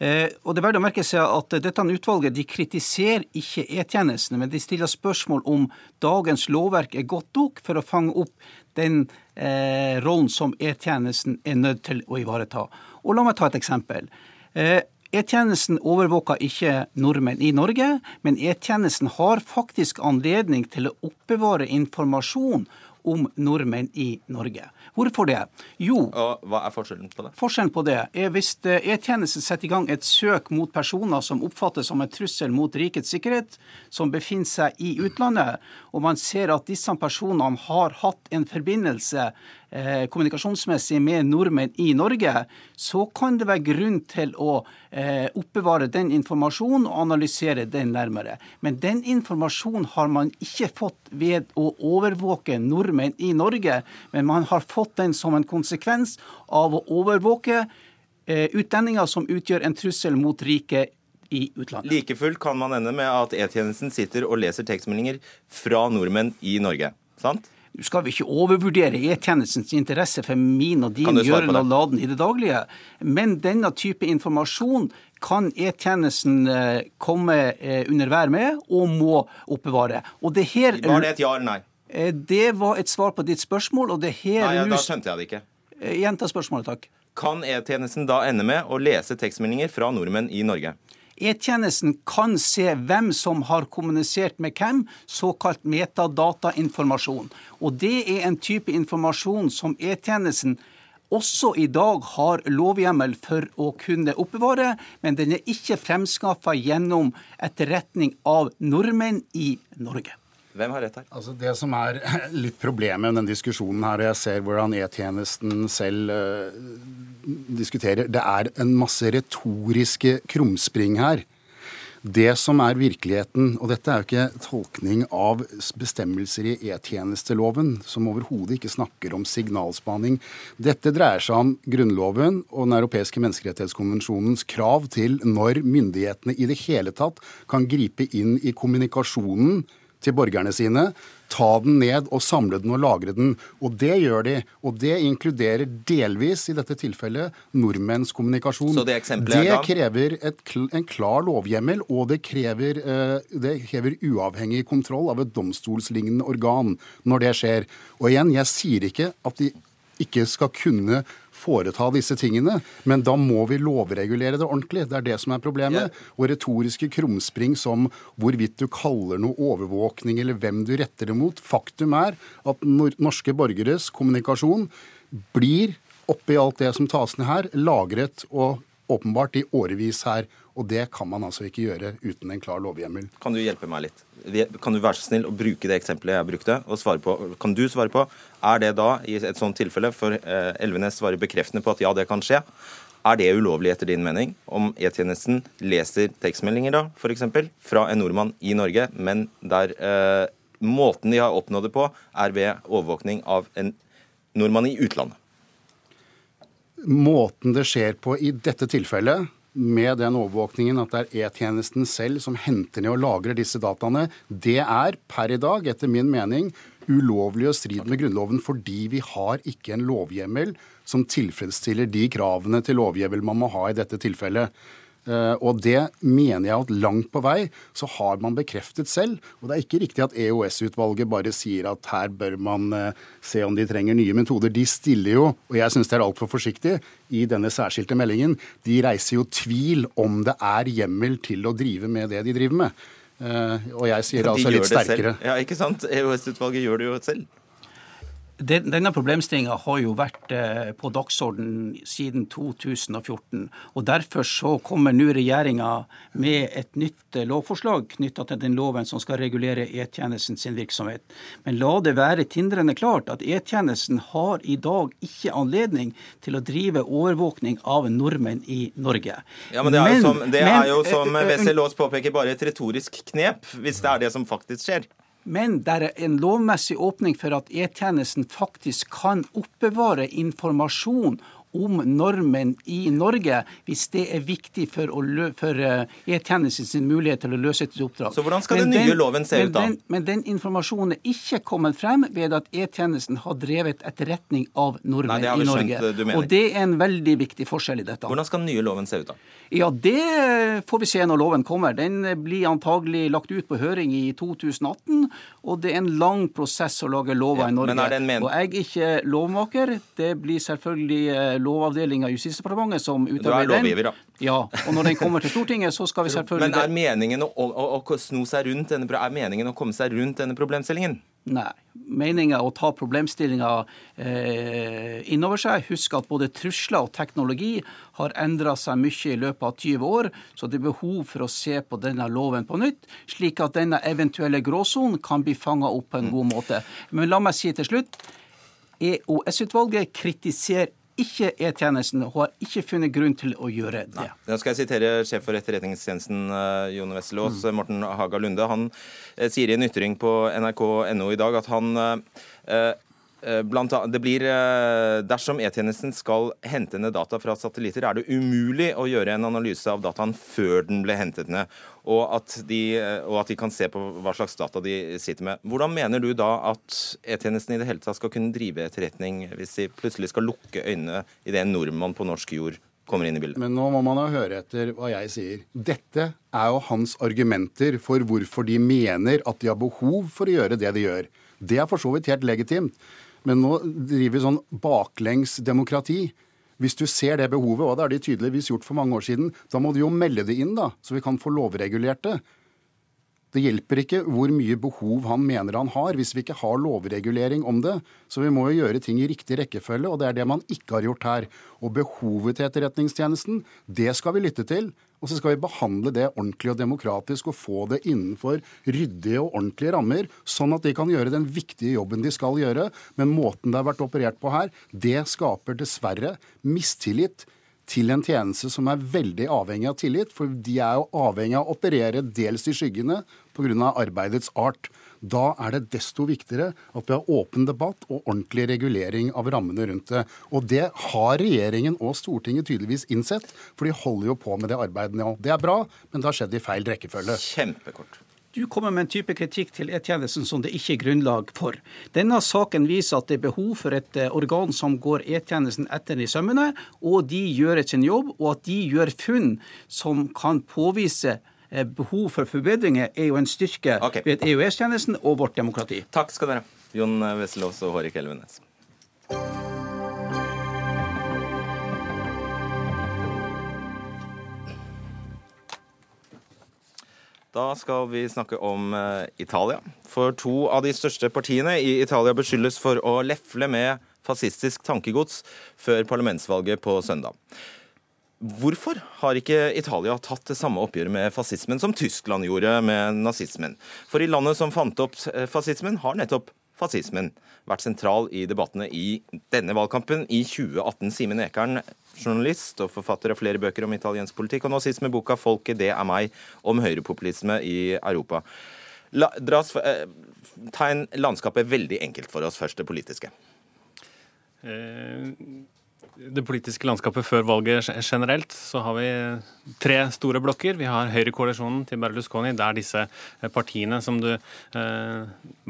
Eh, og det er verdt å merke seg at dette utvalget de kritiserer ikke E-tjenestene, men de stiller spørsmål om dagens lovverk er godt nok for å fange opp den eh, rollen som E-tjenesten er nødt til å ivareta. Og La meg ta et eksempel. Eh, E-tjenesten overvåker ikke nordmenn i Norge, men E-tjenesten har faktisk anledning til å oppbevare informasjon om nordmenn i Norge. Hvorfor det? Jo, Og Hva er forskjellen på det? Forskjellen på det er Hvis eh, E-tjenesten setter i gang et søk mot personer som oppfattes som en trussel mot rikets sikkerhet, som befinner seg i utlandet, og man ser at disse personene har hatt en forbindelse eh, kommunikasjonsmessig med nordmenn i Norge, så kan det være grunn til å eh, oppbevare den informasjonen og analysere den nærmere. Men den informasjonen har man ikke fått ved å overvåke nordmenn i Norge, men man har fått den som en konsekvens av å overvåke eh, utlendinger som utgjør en trussel mot riket i utlandet. Like fullt kan man ende med at E-tjenesten sitter og leser tekstmeldinger fra nordmenn i Norge. sant? Nå skal vi ikke overvurdere E-tjenestens interesse for min og din gjøren og laden i det daglige, men denne type informasjon kan E-tjenesten eh, komme eh, under vær med og må oppbevare. Og det her... Var det et ja eller nei? Eh, det var et svar på ditt spørsmål, og det her Nei, ja, Da skjønte jeg det ikke. Eh, gjenta spørsmålet, takk. Kan E-tjenesten da ende med å lese tekstmeldinger fra nordmenn i Norge? E-tjenesten kan se hvem som har kommunisert med hvem, såkalt metadatainformasjon. Og det er en type informasjon som E-tjenesten også i dag har lovhjemmel for å kunne oppbevare, men den er ikke fremskaffa gjennom etterretning av nordmenn i Norge. Hvem har rett her? Altså Det som er [laughs] litt problemet med denne diskusjonen her, og jeg ser hvordan E-tjenesten selv uh, diskuterer, det er en masse retoriske krumspring her. Det som er virkeligheten, og dette er jo ikke tolkning av bestemmelser i E-tjenesteloven, som overhodet ikke snakker om signalspaning. Dette dreier seg om Grunnloven og Den europeiske menneskerettighetskonvensjonens krav til når myndighetene i det hele tatt kan gripe inn i kommunikasjonen til borgerne sine, ta den ned og samle den og lagre den. Og det gjør de. Og det inkluderer delvis, i dette tilfellet, nordmenns kommunikasjon. Så Det det krever et, en klar lovhjemmel, og det krever, eh, det krever uavhengig kontroll av et domstolslignende organ når det skjer. Og igjen, jeg sier ikke at de ikke skal kunne foreta disse tingene. Men da må vi lovregulere det ordentlig. Det er det som er problemet. Yeah. Og retoriske krumspring som hvorvidt du kaller noe overvåkning eller hvem du retter det mot. Faktum er at norske borgeres kommunikasjon blir oppi alt det som tas ned her, lagret og åpenbart i årevis her. Og det kan man altså ikke gjøre uten en klar lovhjemmel. Kan du hjelpe meg litt? Kan du være så snill å bruke det eksempelet jeg brukte, og svare på Kan du svare på er det da, i et sånt tilfelle, for eh, Elvenes svarer bekreftende på at ja, det kan skje, Er det ulovlig etter din mening om E-tjenesten leser tekstmeldinger da, f.eks. fra en nordmann i Norge, men der eh, måten de har oppnådd det på, er ved overvåkning av en nordmann i utlandet? Måten det skjer på i dette tilfellet, med den overvåkningen at det er E-tjenesten selv som henter ned og lagrer disse dataene, det er per i dag, etter min mening, ulovlig og strid med Grunnloven fordi vi har ikke en lovhjemmel som tilfredsstiller de kravene til lovhjemmel man må ha i dette tilfellet. Eh, og det mener jeg at langt på vei så har man bekreftet selv. Og det er ikke riktig at EOS-utvalget bare sier at her bør man eh, se om de trenger nye metoder. De stiller jo, og jeg syns det er altfor forsiktig, i denne særskilte meldingen. De reiser jo tvil om det er hjemmel til å drive med det de driver med. Eh, og jeg sier det altså litt sterkere. Ja, ikke sant? EOS-utvalget gjør det jo selv. Denne problemstillinga har jo vært eh, på dagsorden siden 2014. og Derfor så kommer nå regjeringa med et nytt eh, lovforslag knytta til den loven som skal regulere E-tjenesten sin virksomhet. Men la det være tindrende klart at E-tjenesten har i dag ikke anledning til å drive overvåkning av nordmenn i Norge. Ja, men Det er jo som, det er jo som Wessel Aas påpeker, bare et retorisk knep, hvis det er det som faktisk skjer. Men det er en lovmessig åpning for at E-tjenesten faktisk kan oppbevare informasjon om normen i Norge, hvis det er viktig for, for eh, E-tjenesten sin mulighet til å løse et oppdrag. Så hvordan skal men den nye loven se ut da? Den, men den informasjonen er ikke kommet frem ved at E-tjenesten har drevet etterretning av nordmenn Nei, i Norge. Skjønt, og det er en veldig viktig forskjell i dette. Hvordan skal den nye loven se ut da? Ja, Det får vi se når loven kommer. Den blir antagelig lagt ut på høring i 2018. Og det er en lang prosess å lage lover ja, i Norge. Og jeg er ikke lovmaker. Det blir selvfølgelig eh, lovavdelinga i Justisdepartementet som utarbeider den. Du er lovgiver, da. Ja, og når den kommer til [laughs] Stortinget, så skal vi selvfølgelig Men er meningen å, å, å sno seg rundt denne, er meningen å komme seg rundt denne problemstillingen? Nei. Meninga å ta problemstillinga eh, innover seg. Husk at både trusler og teknologi har endra seg mye i løpet av 20 år, så det er behov for å se på denne loven på nytt, slik at denne eventuelle gråsonen kan bli fanga opp på en god måte. Men la meg si til slutt. EOS-utvalget kritiserer ikke E-tjenesten og har ikke funnet grunn til å gjøre det. Da skal jeg sitere sjef for Etterretningstjenesten, uh, Jon Wesselås, mm. Morten Haga Lunde. Han uh, sier i en ytring på nrk.no i dag at han uh, Annet, det blir, Dersom E-tjenesten skal hente ned data fra satellitter, er det umulig å gjøre en analyse av dataen før den ble hentet ned og at, de, og at de kan se på hva slags data de sitter med. Hvordan mener du da at E-tjenesten i det hele tatt skal kunne drive etterretning hvis de plutselig skal lukke øynene idet en nordmann på norsk jord kommer inn i bildet? Men nå må man jo høre etter hva jeg sier. Dette er jo hans argumenter for hvorfor de mener at de har behov for å gjøre det de gjør. Det er for så vidt helt legitimt. Men nå driver vi sånn baklengs demokrati. Hvis du ser det behovet, og det har de tydeligvis gjort for mange år siden, da må du jo melde det inn, da, så vi kan få lovregulert det. Det hjelper ikke hvor mye behov han mener han har, hvis vi ikke har lovregulering om det. Så vi må jo gjøre ting i riktig rekkefølge, og det er det man ikke har gjort her. Og behovet til Etterretningstjenesten, det skal vi lytte til. Og så skal vi behandle det ordentlig og demokratisk og få det innenfor ryddige og ordentlige rammer, sånn at de kan gjøre den viktige jobben de skal gjøre. Men måten det har vært operert på her, det skaper dessverre mistillit til en tjeneste som er veldig avhengig av tillit, for de er jo avhengig av å operere dels i skyggene pga. arbeidets art. Da er det desto viktigere at vi har åpen debatt og ordentlig regulering av rammene rundt det. Og det har regjeringen og Stortinget tydeligvis innsett, for de holder jo på med det arbeidet nå. Det er bra, men det har skjedd i feil rekkefølge. Kjempekort. Du kommer med en type kritikk til E-tjenesten som det ikke er grunnlag for. Denne saken viser at det er behov for et eh, organ som går E-tjenesten etter i sømmene, og de gjør sin jobb, og at de gjør funn som kan påvise behov for forbedringer, er jo en styrke okay. ved EØS-tjenesten og vårt demokrati. Takk skal dere Jon Wesselås og Hårek Elvenes. Da skal vi snakke om uh, Italia. For to av de største partiene i Italia beskyldes for å lefle med fascistisk tankegods før parlamentsvalget på søndag. Hvorfor har ikke Italia tatt det samme oppgjøret med fascismen som Tyskland gjorde med nazismen? For i landet som fant opp eh, fascismen, har nettopp fascismen vært sentral i debattene i denne valgkampen i 2018. Simen Ekern, journalist og forfatter av flere bøker om italiensk politikk, og nå sist med boka 'Folket, det er meg', om høyrepopulisme i Europa. La, dras, eh, tegn landskapet veldig enkelt for oss, først det politiske. Eh, det politiske landskapet før valget generelt, så har vi tre store blokker. Vi har Høyrekoalisjonen til Berlusconi, der disse eh, partiene som du eh,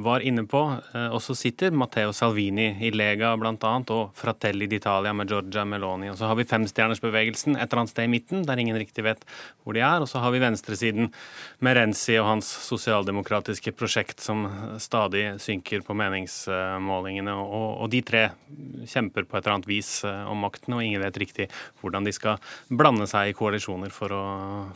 var inne på, eh, også sitter. Matteo Salvini i Lega bl.a. og Fratelli d'Italia med Giorgia Meloni. Og så har vi femstjernersbevegelsen et eller annet sted i midten, der ingen riktig vet hvor de er. Og så har vi venstresiden med Renzi og hans sosialdemokratiske prosjekt som stadig synker på meningsmålingene. Og, og de tre kjemper på et eller annet vis eh, om makten, og ingen vet riktig hvordan de skal blande seg i koalisjoner for å,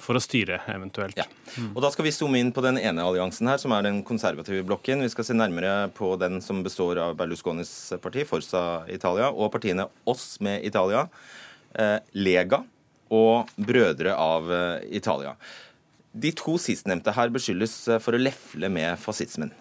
for å styre, eventuelt. Ja. Og Da skal vi zoome inn på den ene alliansen her, som er den konservative blokken. Vi skal se nærmere på den som består av Berlusconis parti, Forza Italia, og partiene Oss med Italia, eh, Lega og Brødre av eh, Italia. De to sistnevnte her beskyldes eh, for å lefle med fascismen.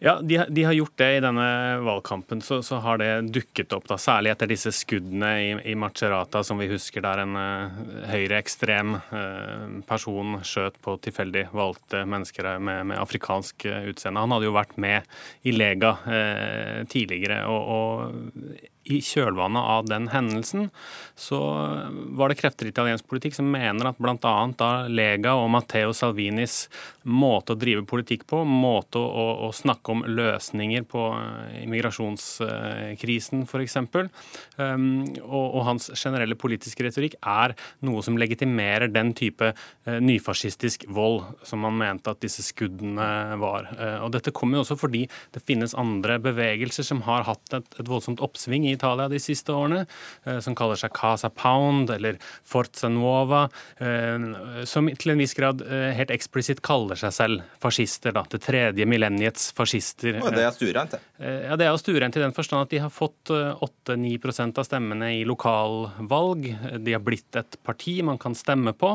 Ja, de, de, har gjort det i denne valgkampen. Så, så, har det dukket opp, da, særlig etter disse skuddene i, i Macerata, som vi husker der en uh, høyreekstrem uh, person skjøt på tilfeldig valgte mennesker med, med afrikansk uh, utseende. Han hadde jo vært med i Lega uh, tidligere. og, og i kjølvannet av den hendelsen så var det krefter i italiensk politikk som mener at bl.a. da Lega og Matteo Salvinis måte å drive politikk på, måte å, å snakke om løsninger på eh, immigrasjonskrisen f.eks., um, og, og hans generelle politiske retorikk er noe som legitimerer den type uh, nyfascistisk vold som man mente at disse skuddene var. Uh, og Dette kommer jo også fordi det finnes andre bevegelser som har hatt et, et voldsomt oppsving i Italia de siste årene, eh, som kaller seg Casa Pound eller Forza Nuova, eh, som til en viss grad eh, helt eksplisitt kaller seg selv fascister. da, Det tredje millenniets fascister. Og det er stuerent, det. Ja, det er jo stuerent i den forstand at de har fått 8-9% av stemmene i lokalvalg. De har blitt et parti man kan stemme på.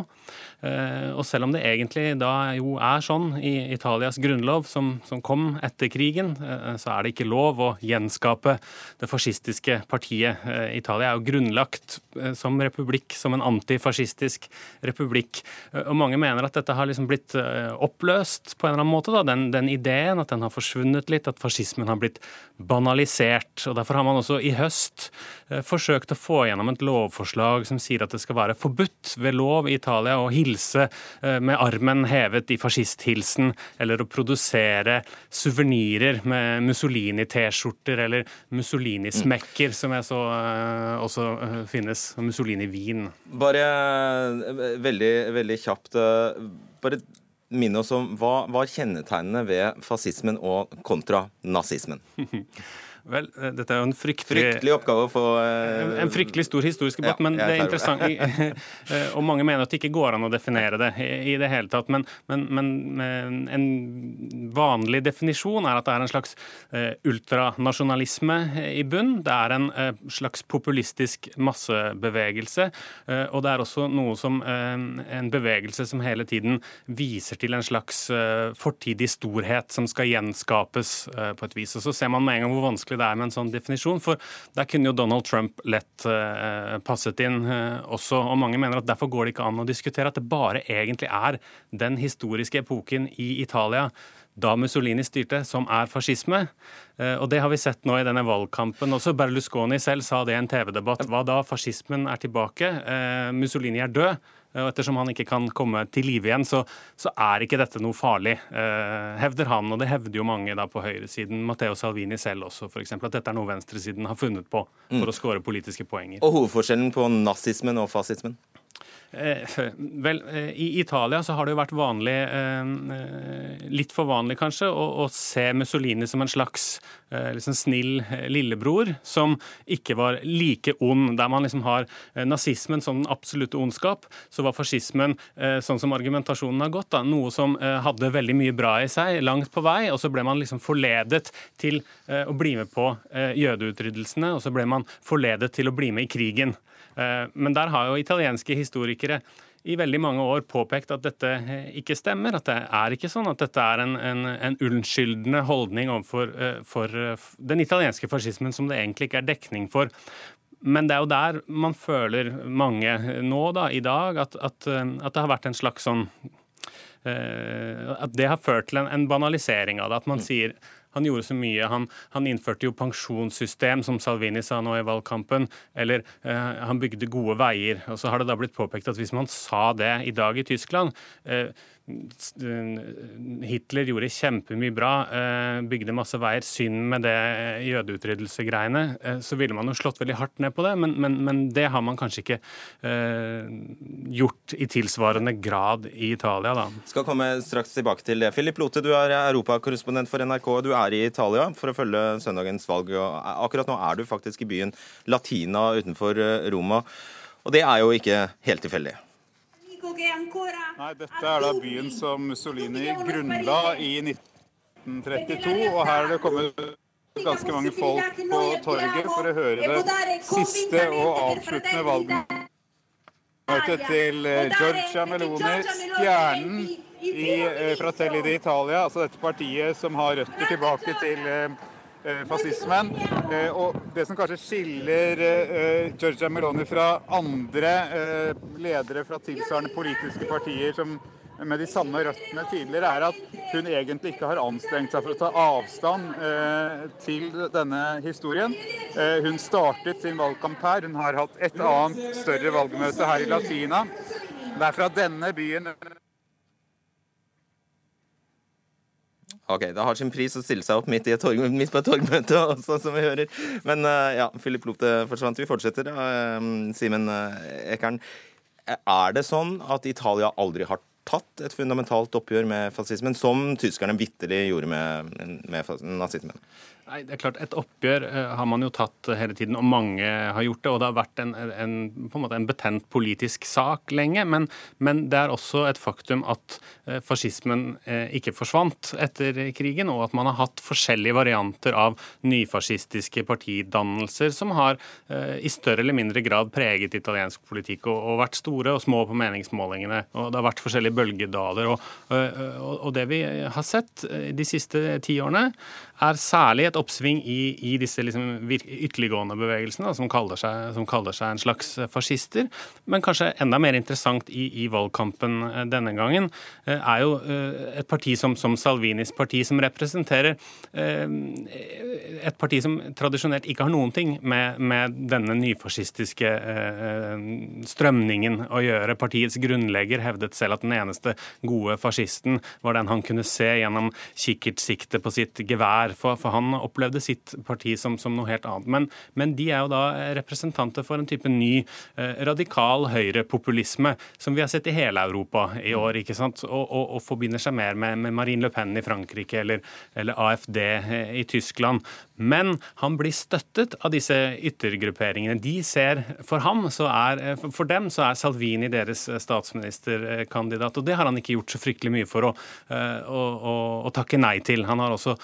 Og selv om det egentlig da jo er sånn i Italias grunnlov, som, som kom etter krigen, så er det ikke lov å gjenskape det fascistiske partiet. Eh, Italia er jo grunnlagt eh, som republikk, som en antifascistisk republikk. Eh, og mange mener at dette har liksom blitt oppløst på en eller annen måte. Da. Den, den ideen at den har forsvunnet litt, at fascismen har blitt banalisert. og Derfor har man også i høst forsøkt å få gjennom et lovforslag som sier at det skal være forbudt ved lov i Italia å hilse med armen hevet i fascisthilsen, eller å produsere suvenirer med Mussolini-T-skjorter eller Mussolini-smekker som jeg så uh, også finnes, og Mussolini-vin. Bare veldig, veldig kjapt. bare minne oss om hva, var kjennetegnene ved fascismen og kontra nazismen? [laughs] Vel, eh, dette er jo en fryktelig Fryktelig oppgave å få uh... En fryktelig stor historisk debatt, ja, men det er interessant [laughs] eh, Og mange mener at det ikke går an å definere det i, det hele tatt. Men, men, men, en vanlig definisjon er at det er en slags ultranasjonalisme i bunn. Det er en slags populistisk massebevegelse. Og det er også noe som en bevegelse som hele tiden viser til en slags fortidig storhet som skal gjenskapes på et vis. Og så ser man med en gang hvor vanskelig vanskelig det er med en sånn definisjon. For der kunne jo Donald Trump lett uh, passet inn uh, også. Og mange mener at derfor går det ikke an å diskutere at det bare egentlig er den historiske epoken i Italia da Mussolini styrte, som er fascisme. Uh, og det har vi sett nå i denne valgkampen. Også Berlusconi selv sa det i en TV-debatt. Hva da? Fascismen er tilbake. Mussolini er død. Og ettersom han ikke kan komme til live igjen, så, så, er ikke dette noe farlig, eh, hevder han. Og det hevder jo mange da på høyresiden, Matteo Salvini selv også, f.eks. At dette er noe venstresiden har funnet på for mm. å skåre politiske poenger. Og hovedforskjellen på nazismen og fascismen? Eh, vel, eh, I Italia så har det jo vært vanlig, eh, litt for vanlig kanskje, å se Mussolini som en slags liksom snill lillebror, som ikke var like ond. Der man liksom har nazismen som den absolutte ondskap, så var fascismen, sånn som argumentasjonen har gått, da, noe som hadde veldig mye bra i seg, langt på vei, og så ble man liksom forledet til å bli med på jødeutryddelsene, og så ble man forledet til å bli med i krigen. Men der har jo italienske historikere i veldig mange år påpekt at dette eh, ikke stemmer. At det er ikke sånn at dette er en, en, en unnskyldende holdning overfor eh, for eh, den italienske fascismen som det egentlig ikke er dekning for. Men det er jo der man føler mange nå, da, i dag, at, at, at det har vært en slags sånn At det har ført til en, en banalisering av det. At man mm. sier han gjorde så mye. Han, han, innførte jo pensjonssystem, som Salvini sa nå i valgkampen. Eller eh, han bygde gode veier. Og så har det da blitt påpekt at hvis man sa det i dag i Tyskland eh, Hitler gjorde kjempemye bra, eh, bygde masse veier. Synd med det. Eh, så ville man jo slått veldig hardt ned på det, men, men, men det har man kanskje ikke eh, gjort i tilsvarende grad i Italia, da. Skal komme straks tilbake til det. Philip Lote, du er europakorrespondent for NRK. Du er i Italia for å følge søndagens valg. og Akkurat nå er du faktisk i byen Latina utenfor Roma. Og det er jo ikke helt tilfeldig. Nei, dette er da byen som Mussolini grunnla i 1932, og her er det kommet ganske mange folk på torget for å høre det siste og avsluttende valgmøtet til eh, Giorgia Meloni, stjernen i eh, Fratelli d'Italia, altså dette partiet som har røtter tilbake til Eh, fascismen. Eh, og det som kanskje skiller Georgia Meloni fra andre ledere fra tilsvarende politiske partier som med de samme røttene tidligere, er at hun egentlig ikke har anstrengt seg for å ta avstand eh, til denne historien. Eh, hun startet sin valgkamp her. Hun har hatt et annet større valgmøte her i Latina. Det er fra denne byen Ok, Det har sin pris å stille seg opp midt, torg, midt på et torgmøte, [laughs] også, som vi hører. Men uh, ja, Philip Lote forsvant. Vi fortsetter. Uh, Simen uh, Ekern. Er det sånn at Italia aldri har tatt et fundamentalt oppgjør med fascismen, som tyskerne vitterlig gjorde med, med nazismen? Nei, det er klart Et oppgjør uh, har man jo tatt hele tiden, og mange har gjort det. Og det har vært en, en, på en, måte en betent politisk sak lenge. Men, men, det er også et faktum at uh, fascismen ikke forsvant etter krigen, og at man har hatt forskjellige varianter av nyfascistiske partidannelser som har i større eller mindre grad preget italiensk politikk og, og, vært store og små på meningsmålingene. Og det har vært forskjellige bølgedaler. Og, og, og det vi har sett de siste ti årene, er særlig et oppsving i, i disse liksom ytterliggående bevegelsene, som kaller, seg, som, kaller seg, en slags fascister. Men kanskje enda mer interessant i, i valgkampen eh, denne gangen eh, er jo eh, et parti som, som Salvinis parti, som representerer et parti som tradisjonelt ikke har noen ting med, med denne nyfascistiske strømningen å gjøre. Partiets grunnlegger hevdet selv at den eneste gode fascisten var den han kunne se gjennom kikkertsiktet på sitt gevær. For, for han opplevde sitt parti som, som noe helt annet. Men, men, de er jo da representanter for en type ny eh, radikal høyrepopulisme som vi har sett i hele Europa i år. ikke sant? Og, og, og forbinder seg mer med, med, Marine Le Pen i Frankrike eller, eller AFD eh, i Tyskland. Men han blir støttet av disse yttergrupperingene. De ser, For ham så er, eh, for dem så er Salvini deres statsministerkandidat. Og det har han ikke gjort så fryktelig mye for å, å, å, å takke nei til. Han har også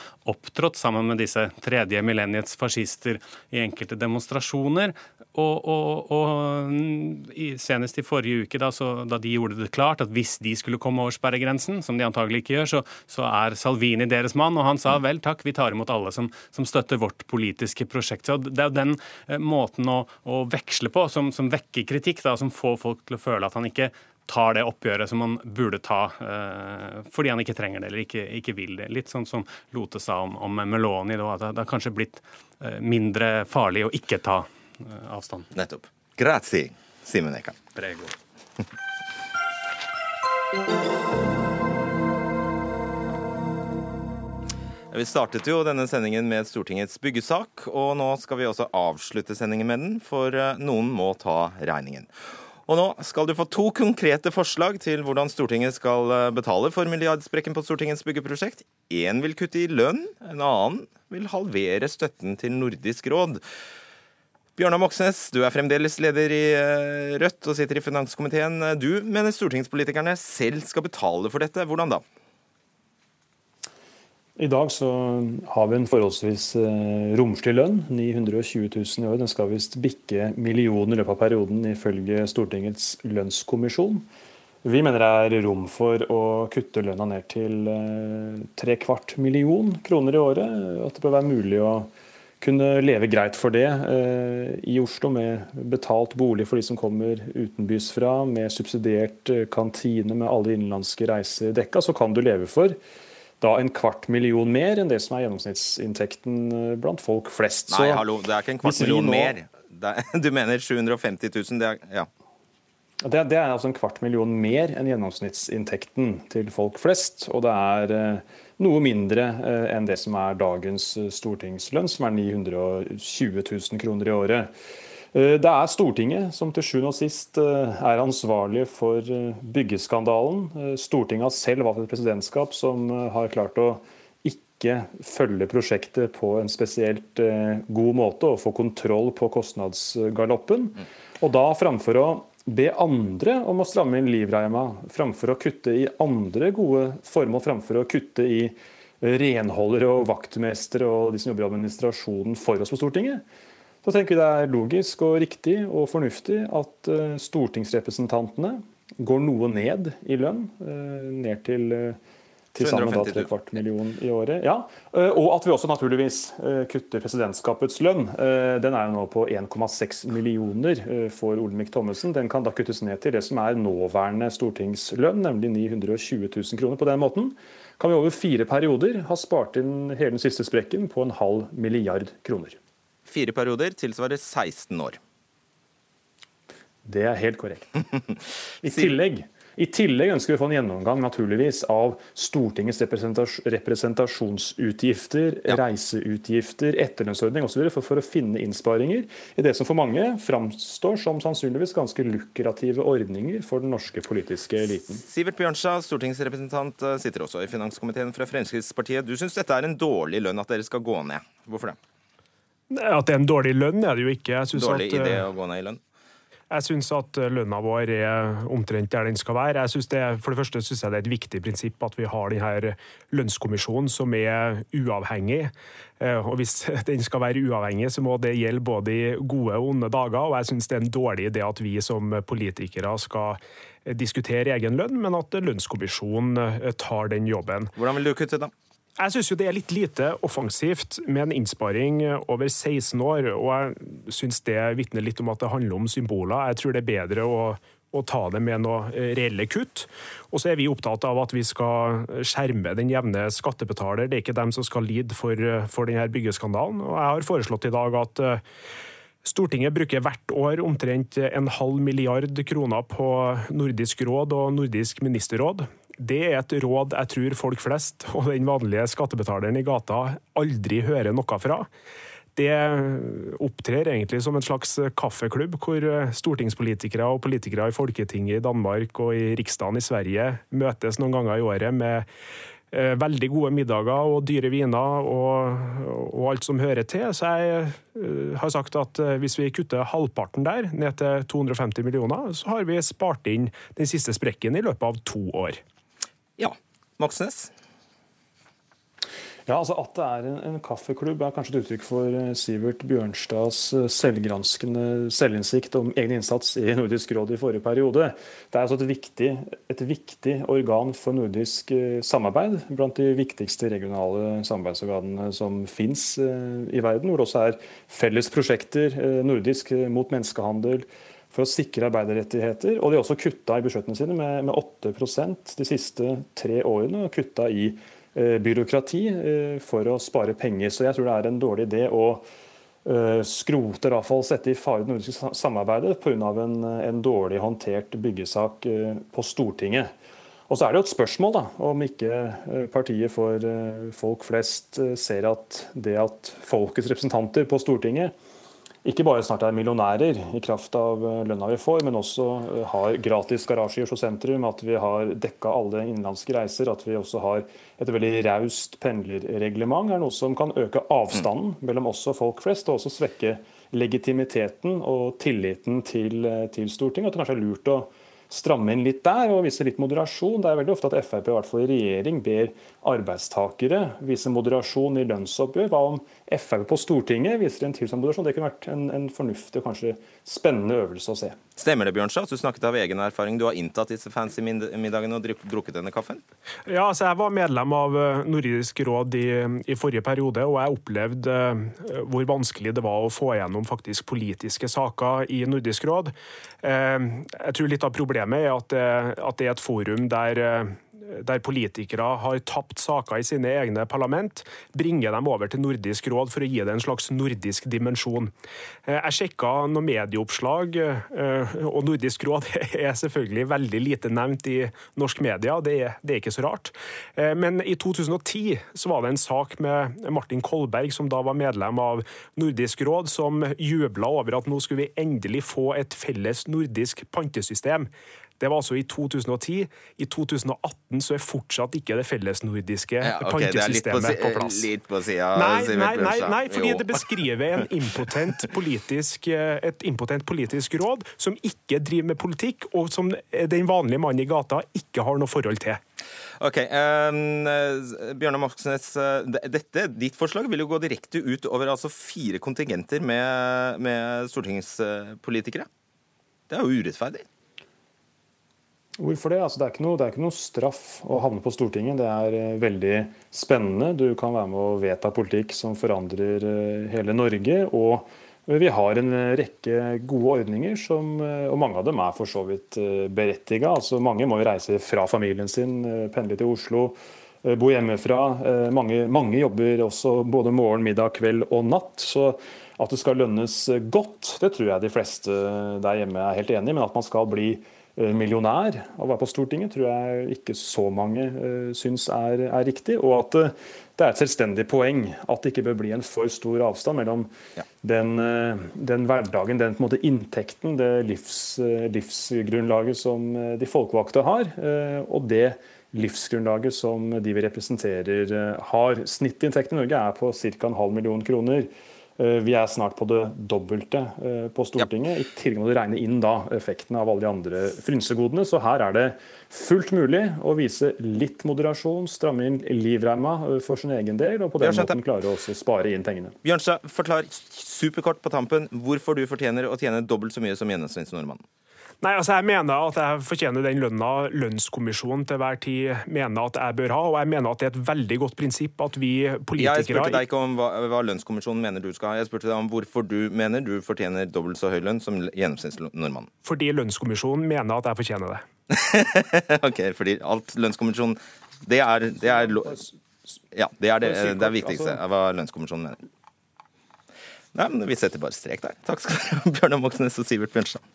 opptrådt sammen med disse tredje millenniets fascister i enkelte demonstrasjoner. Og, og, og senest i forrige uke, da, så, da, de gjorde det klart at hvis de skulle komme over sperregrensen, som de antagelig ikke gjør, så, så, er Salvini deres mann. Og han sa vel takk, vi tar imot alle som, som støtter vårt politiske prosjekt. Så Det er jo den eh, måten å, å veksle på som, som vekker kritikk, da, som får folk til å føle at han ikke tar det oppgjøret som man burde ta eh, fordi han ikke trenger det eller ikke, ikke, vil det. Litt sånn som Lote sa om, om Meloni, da, at det har kanskje blitt eh, mindre farlig å ikke ta eh, avstand. Nettopp. Grazie, Simen Eka. Prego. [laughs] Vi startet jo denne sendingen med Stortingets byggesak, og nå skal vi også avslutte sendingen med den, for noen må ta regningen. Og nå skal du få to konkrete forslag til hvordan Stortinget skal eh, betale for milliardsprekken på Stortingets byggeprosjekt. Én vil kutte i lønn, en annen vil halvere støtten til Nordisk råd. Bjørnar Moxnes, du er fremdeles leder i eh, Rødt og sitter i finanskomiteen. Du mener stortingspolitikerne selv skal betale for dette. Hvordan da? I dag så har vi en forholdsvis eh, romslig lønn, 920 000 i år. Den skal visst bikke millioner i løpet av perioden, ifølge Stortingets lønnskommisjon. Vi mener det er rom for å kutte lønna ned til eh, tre kvart million kroner i året. At det bør være mulig å kunne leve greit for det eh, i Oslo, med betalt bolig for de som kommer utenbys fra, med subsidiert kantine med alle innenlandske reiser dekka, så kan du leve for da en kvart million mer enn det som er gjennomsnittsinntekten eh, blant folk flest. Nei, hallo, det er ikke en kvart million nå... mer. Er, [laughs] du mener 750 000? Det er, ja. Det, det, er altså en kvart million mer enn gjennomsnittsinntekten til folk flest. Og det er eh, noe mindre eh, enn det som er dagens stortingslønn, som er 920 000 kroner i året. Eh, det er Stortinget som til sjuende og sist eh, er ansvarlig for eh, byggeskandalen. Stortinget har selv valgt et presidentskap som har klart å ikke følge prosjektet på en spesielt god måte og få kontroll på kostnadsgaloppen. Og da framfor å be andre om å stramme inn livreima, framfor å kutte i andre gode formål, framfor å kutte i renholdere og vaktmestere og de som jobber i administrasjonen for oss på Stortinget, så tenker vi det er logisk og riktig og fornuftig at eh, stortingsrepresentantene går noe ned i lønn, eh, ned til eh, til sammen da tre kvart million i året. Ja, Og at vi også naturligvis kutter presidentskapets lønn. Den er jo nå på 1,6 millioner for Olemic Thommessen. Den kan da kuttes ned til det som er nåværende stortingslønn, nemlig 920 000 kroner. På den måten kan vi over fire perioder ha spart inn hele den siste sprekken på en halv milliard kroner. Fire perioder tilsvarer 16 år. Det er helt korrekt. [laughs] I tillegg, I tillegg ønsker vi å få en gjennomgang naturligvis av Stortingets representasjonsutgifter, ja. reiseutgifter, etterlønnsordning osv. For, for å finne innsparinger i det som for mange framstår som sannsynligvis ganske lukrative ordninger for den norske politiske eliten. Sivert Bjørnstad, stortingsrepresentant, eh, sitter også i finanskomiteen fra Fremskrittspartiet. Du syns dette er en dårlig lønn at dere skal gå ned. Hvorfor det? At det er en dårlig lønn, er det jo ikke. dårlig at, idé å gå ned i lønn? Jeg syns at lønna vår er omtrent der den skal være. Jeg det, for det første syns jeg det er et viktig prinsipp at vi har denne lønnskommisjonen som er uavhengig. Eh, og Hvis [laughs] den skal være uavhengig, så må det gjelde både i gode og onde dager. Og jeg syns det er en dårlig idé at vi som politikere skal diskutere egen lønn, men at lønnskommisjonen tar den jobben. Hvordan vil du kutte, da? Jeg syns det er litt lite offensivt med en innsparing over 16 år, og jeg syns det vitner litt om at det handler om symboler. Jeg tror det er bedre å, å ta det med noe reelle kutt. Og så er vi opptatt av at vi skal skjerme den jevne skattebetaler. Det er ikke dem som skal lide for, for denne byggeskandalen. Og jeg har foreslått i dag at eh, Stortinget bruker hvert år omtrent en halv milliard kroner på Nordisk råd og Nordisk ministerråd. Det er et råd jeg tror folk flest og den vanlige skattebetaleren i gata aldri hører noe fra. Det opptrer egentlig som en slags kaffeklubb, hvor stortingspolitikere og politikere i Folketinget i Danmark og i Riksdagen i Sverige møtes noen ganger i året med eh, veldig gode middager og dyre viner og, og, alt som hører til. Så jeg eh, har sagt at eh, hvis vi kutter halvparten der, ned til 250 millioner, så har vi spart inn den siste sprekken i løpet av to år. Ja. Moxnes? Ja, altså At det er en, en, kaffeklubb er kanskje et uttrykk for eh, Sivert Bjørnstads eh, selvgranskende selvinnsikt om egen innsats i Nordisk råd i forrige periode. Det er altså et viktig, et viktig organ for nordisk eh, samarbeid, blant de viktigste regionale samarbeidsorganene som fins i verden, hvor det også er felles prosjekter nordisk mot menneskehandel for å sikre arbeiderrettigheter. Og de har også kutta i budsjettene sine med, med 8% de siste tre årene. og kutta i eh, byråkrati eh, for å spare penger. Så jeg tror det er en dårlig idé å eh, skrote, i sette i fare det nordiske samarbeidet pga. En, en dårlig håndtert byggesak eh, på Stortinget. Og så er det jo et spørsmål da, om ikke eh, partiet for eh, folk flest ser at det at folkets representanter på Stortinget ikke bare snart er millionærer i kraft av eh, lønna vi får, men også eh, har gratis garasje i Oslo sentrum, at vi har dekka alle innenlandske reiser, at vi også har et veldig raust pendlerreglement, er noe som kan øke avstanden mellom oss og folk flest, og også svekke legitimiteten og tilliten til, eh, til Stortinget. At det kanskje er lurt å stramme inn litt der og vise litt moderasjon. Det er veldig ofte at Frp, i hvert fall i regjering, ber arbeidstakere vise moderasjon i lønnsoppgjør. Hva om Frp på Stortinget viser en tilsvarende moderasjon? Det kunne vært en, en fornuftig og kanskje spennende øvelse å se. Stemmer det, Bjørnstad, at du snakket av egen erfaring? Du har inntatt disse fancy middagene og drukket denne kaffen? Ja, altså jeg var medlem av eh, Nordisk råd i, i forrige periode, og jeg opplevde uh, hvor vanskelig det var å få igjennom faktisk politiske saker i Nordisk råd. Uh, jeg tror litt av problemet er at, det, at det er et forum der der politikere har tapt saker i sine egne parlament, bringer dem over til Nordisk råd for å gi det en slags nordisk dimensjon. Eh, jeg sjekka noen medieoppslag, eh, og Nordisk råd [laughs] er selvfølgelig veldig lite nevnt i norsk media, det er, det er ikke så rart. Eh, men i 2010 så var det en sak med Martin Kolberg, som da var medlem av Nordisk råd, som jubla over at nå skulle vi endelig få et felles nordisk pantesystem. Det var altså i 2010. I 2018 så er fortsatt ikke det fellesnordiske ja, okay, pantesystemet på, på, plass. Litt på sida, nei, nei, nei, nei, fordi jo. det beskriver impotent politisk, eh, et impotent politisk råd som ikke driver med politikk, og som den vanlige mannen i gata ikke har noe forhold til. Ok, um, Bjørnar Moxnes, eh, dette, Ditt forslag vil jo gå direkte ut over altså fire kontingenter med, med stortingspolitikere. Det er jo urettferdig. Hvorfor det? Altså, det, er noe, det, er ikke noe, straff å havne på Stortinget. Det er uh, veldig spennende. Du kan være med å vedta politikk som forandrer uh, hele Norge. Og vi har en rekke gode ordninger, som, og mange av dem er for så vidt berettiga. Altså, mange må jo reise fra familien sin, pendle til Oslo, bo hjemmefra. Mange, mange jobber også både morgen, middag, kveld og natt. så at det skal lønnes godt, det tror jeg de fleste der hjemme er helt enig i. Men at man skal bli Eh, av å være på Stortinget, tror jeg ikke så mange uh, syns er, er, riktig. Og at uh, det er et selvstendig poeng at det ikke bør bli en for stor avstand mellom ja. den, uh, den, hverdagen, den måte, inntekten, det livs, livsgrunnlaget som de folkevalgte har, og det livsgrunnlaget som de vi representerer har. Snittinntekten i Norge er på ca. en halv million kroner. Eh, vi er snart på det dobbelte eh, på Stortinget. Ja. I tillegg må du regne inn da effektene av alle de andre frynsegodene. Så her er det fullt mulig å vise litt moderasjon, stramme inn livreima eh, for sin egen del, og på den måten klare å spare inn pengene. Bjørnstad, forklar superkort på tampen hvorfor du fortjener å tjene dobbelt så mye som gjennomsnittsnordmannen. Nei, altså Jeg mener at jeg fortjener den lønna lønnskommisjonen til hver tid mener at jeg bør ha. Og jeg mener at det er et veldig godt prinsipp at vi politikere Jeg spurte deg ikke om hva, hva lønnskommisjonen mener du skal ha. Jeg spurte deg om hvorfor du mener du fortjener dobbelt så høy lønn som gjennomsnittsnordmannen. Fordi lønnskommisjonen mener at jeg fortjener det. [laughs] ok, fordi alt lønnskommisjonen Det er, det er ja, det er det, det er viktigste hva lønnskommisjonen mener. Nei, men Vi setter bare strek der. Takk skal du ha, Bjørnar Moxnes og Sivert Bjørnstad.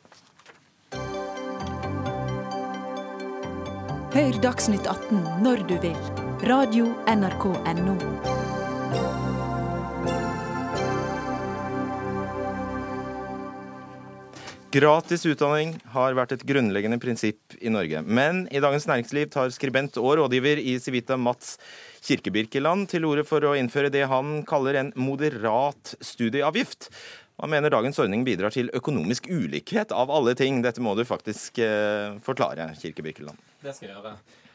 Hør Dagsnytt 18 når du vil. Radio NRK Radio.nrk.no. Gratis utdanning har vært et grunnleggende prinsipp i Norge. Men i Dagens Næringsliv tar skribent og rådgiver i Civita Mats Kirkebirkeland til orde for å innføre det han kaller en moderat studieavgift. Han mener dagens ordning bidrar til økonomisk ulikhet av alle ting. Dette må du faktisk eh, forklare, Kirke Birkeland. Det skal jeg gjøre.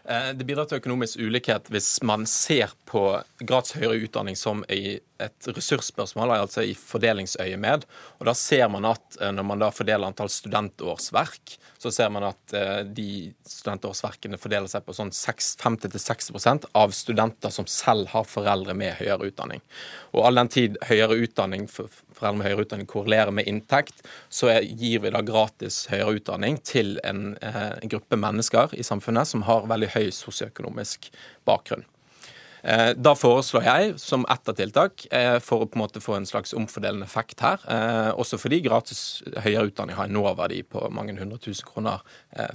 Eh, det bidrar til økonomisk ulikhet hvis man ser på grads høyere utdanning som et ressursspørsmål, altså i fordelingsøyemed. Og da ser man at eh, når man da fordeler antall studentårsverk, så ser man at eh, de studentårsverkene fordeler seg på sånn 50-60% av studenter som selv har foreldre med høyere utdanning. Og all den tid høyere utdanning, foreldre med høyere utdanning korrelerer med inntekt, så gir vi da gratis høyere utdanning til en, en eh, gruppe mennesker i samfunnet som har veldig høy sosioøkonomisk bakgrunn. Eh, da foreslår jeg som ett av tiltak eh, for å på en måte få en slags omfordelende effekt her, eh, også fordi gratis høyere utdanning har en nåverdi på mange hundre tusen kroner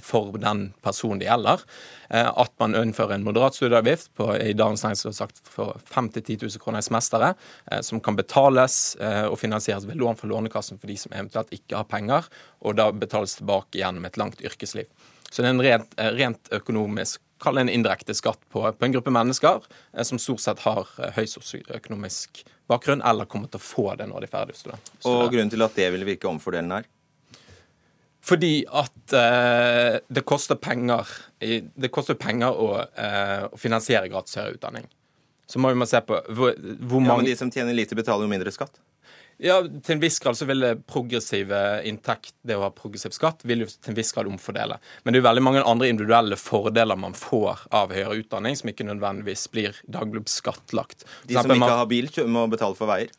for den personen det gjelder, at man innfører en moderat studieavgift på i dagens næringsliv sagt for 5 10 000 kroner i semesteret, som kan betales og finansieres ved lån fra Lånekassen for de som eventuelt ikke har penger, og da betales tilbake gjennom et langt yrkesliv. Så det er en rent, rent økonomisk kall det en indirekte skatt på, på, en gruppe mennesker eh, som stort sett har eh, høy sosioøkonomisk bakgrunn, eller kommer til å få det når de er ferdig student. Og grunnen til at det vil virke omfordelende her? Fordi at eh, det koster penger Det koster penger å, eh, å finansiere gratis høyere utdanning. Så må vi se på hvor, hvor mange Ja, Men de som tjener lite, betaler jo mindre skatt. Ja, til en viss grad så vil det progressive inntekt, det å ha progressiv skatt, vil jo til en viss grad omfordele. Men det er jo veldig mange andre individuelle fordeler man får av høyere utdanning, som ikke nødvendigvis blir daglig skattlagt. De som ikke har bil, må betale for veier.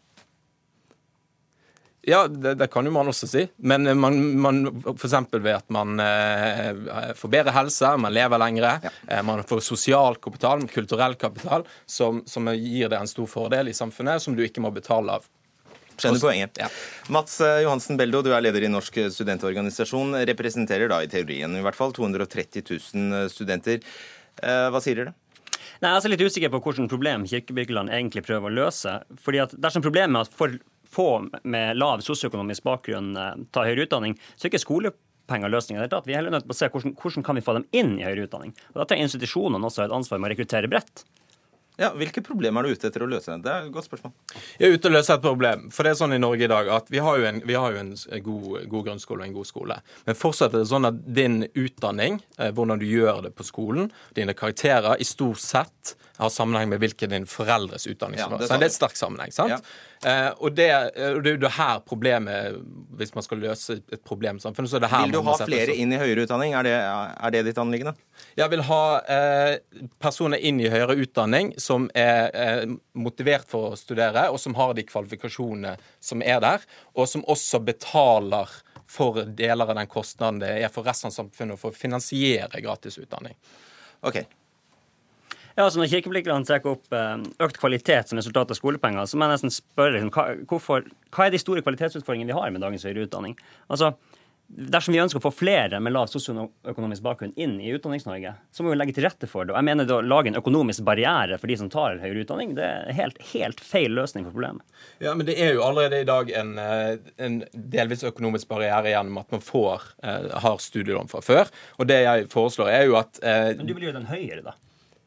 Ja, det, det, kan jo man også si. Men man, man f.eks. ved at man eh, får bedre helse, man lever lengre, ja. eh, man får sosial kapital, kulturell kapital, som, som, gir deg en stor fordel i samfunnet, som du ikke må betale av. Skjønner poenget. Ja. Mats eh, Johansen Beldo, du er leder i Norsk studentorganisasjon. Representerer da i teorien i hvert fall 230 000 studenter. Eh, hva sier dere? Nei, jeg er altså litt usikker på hvilket problem Kirkebirkeland egentlig prøver å løse. Fordi at Dersom problemet er at for få med lav sosioøkonomisk bakgrunn tar ta høyere utdanning, så er ikke skolepenger løsningen. Vi er heller nødt til å se hvordan, hvordan kan vi få dem inn i høyere utdanning. Og Da trenger institusjonene også et ansvar med å rekruttere bredt. Ja, Hvilke problemer er du ute etter å løse? Det er et godt spørsmål. Jeg er ute og løser et problem. For det er sånn i Norge i dag at vi har jo en, har jo en god, god, grunnskole og en god skole. Men fortsatt er det sånn at din utdanning, eh, hvordan du gjør det på skolen, dine karakterer, i stort sett har sammenheng med hvilken din foreldres utdanning ja, det, så det er et sterk sammenheng. sant? Ja. Eh, og det, det, er jo det her problemet Hvis man skal løse et problem i samfunnet, så er det her Vil du ha flere inn i høyere utdanning? Er det, er det ditt anliggende? Jeg vil ha eh, personer inn i høyere utdanning som er eh, motivert for å studere, og som har de kvalifikasjonene som er der, og som også betaler for deler av den kostnaden det er for resten av samfunnet for å finansiere gratis utdanning. Ok, ja, altså Når kirkeblikkerne trekker opp eh, økt kvalitet som resultat av skolepenger, så må jeg nesten spørre liksom, hva, hvorfor, hva er de store kvalitetsutfordringene vi har med dagens høyere utdanning? Altså, Dersom vi ønsker å få flere med lav sosioøkonomisk bakgrunn inn i Utdannings-Norge, så må vi legge til rette for det. Og jeg mener det Å lage en økonomisk barriere for de som tar høyere utdanning, det er helt, helt feil løsning på problemet. Ja, Men det er jo allerede i dag en, eh, en delvis økonomisk barriere gjennom at man får, eh, har studielån fra før. Og det jeg foreslår, er jo at eh, Men du vil gjøre den høyere, da?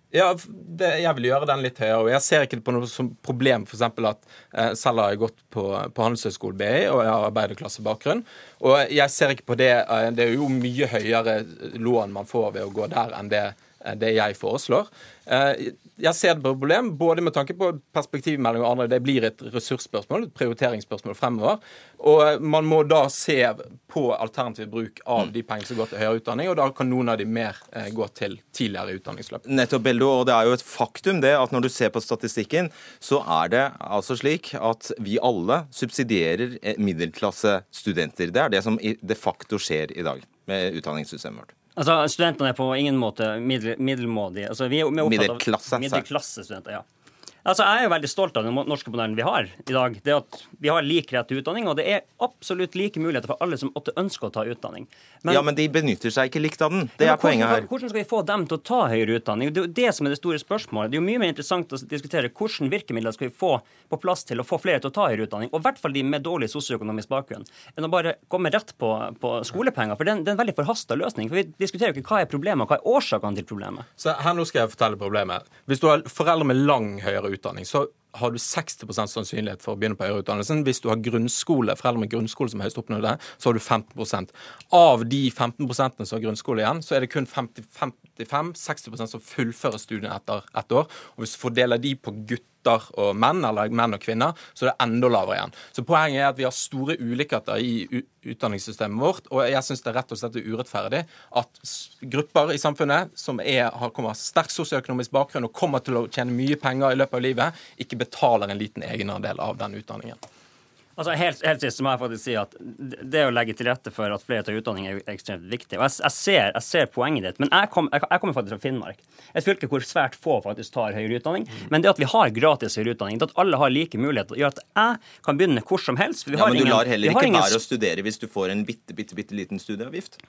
Ja, det, jeg vil gjøre den litt høyere. og Jeg ser ikke på noe som problem f.eks. at eh, selv har jeg gått på, på Handelshøyskolen BI og jeg har arbeiderklassebakgrunn. Og jeg ser ikke på det eh, Det er jo mye høyere lån man får ved å gå der enn det, eh, det jeg foreslår. Eh, jeg ser det på et problem, både med tanke på perspektivmelding og andre. Det blir et ressursspørsmål, et prioriteringsspørsmål fremover. Og man må da se på alternativ bruk av de pengene som går til høyere utdanning, og da kan noen av de mer eh, gå til tidligere utdanningsløp. Nettopp, Beldo, og det er jo et faktum det at når du ser på statistikken, så er det altså slik at vi alle subsidierer eh, middelklassestudenter. Det er det som de facto skjer i dag med utdanningssystemet vårt. Altså, Studentene er på ingen måte middel, middelmådige. Altså, vi er, vi av middelklasse. Middelklassestudenter, ja. Altså, Jeg er jo veldig stolt av den norske modellen vi har i dag. Det at Vi har lik rett til utdanning, og det er absolutt like muligheter for alle som måtte ønske å ta utdanning. Men, ja, men de benytter seg ikke likt av den. Det er hvordan, poenget her. Hvordan skal vi få dem til å ta høyere utdanning? Det er jo det som er det store spørsmålet. Det er jo mye mer interessant å diskutere hvordan virkemidler skal vi få på plass til å få flere til å ta høyere utdanning, og i hvert fall de med dårlig sosioøkonomisk bakgrunn, enn å bare komme rett på, på skolepenger. For det er, en, det er en veldig forhasta løsning. For vi diskuterer jo ikke hva er problemet, og hva er årsakene til problemet. Så her nå skal jeg fortelle problemet. Hvis du har foreldre med lang høyere utdanning, så har du 60 sannsynlighet for å begynne på høyere utdannelsen. Hvis du har grunnskole, foreldre med grunnskole som er høyest oppnådde, så har du 15% Av de 15 som har grunnskole igjen, så er det kun 55-60% som fullfører studiene etter ett år. Og hvis du fordeler de på gutter og menn, eller menn og kvinner, så er det enda lavere igjen. Så poenget er at vi har store ulikheter i utdanningssystemet vårt, og jeg syns det er rett og slett urettferdig at grupper i samfunnet som er, har, kommer sterk sosioøkonomisk bakgrunn og kommer til å tjene mye penger i løpet av livet, ikke betaler en liten egenandel av den utdanningen. Altså, helt, helt sist må jeg faktisk si at Det å legge til rette for at flere tar utdanning, er ekstremt viktig. Og Jeg, jeg, ser, jeg ser, poenget ditt. Men jeg, kom, jeg, jeg, kommer faktisk fra Finnmark. Et fylke hvor svært få faktisk tar høyere utdanning. Mm. Men det at vi har gratis høyere utdanning, det at alle har like muligheter, gjør at jeg kan begynne hvor som helst. ja, Men du lar heller ikke ingen... være å studere hvis du får en bitte, bitte, bitte liten studieavgift?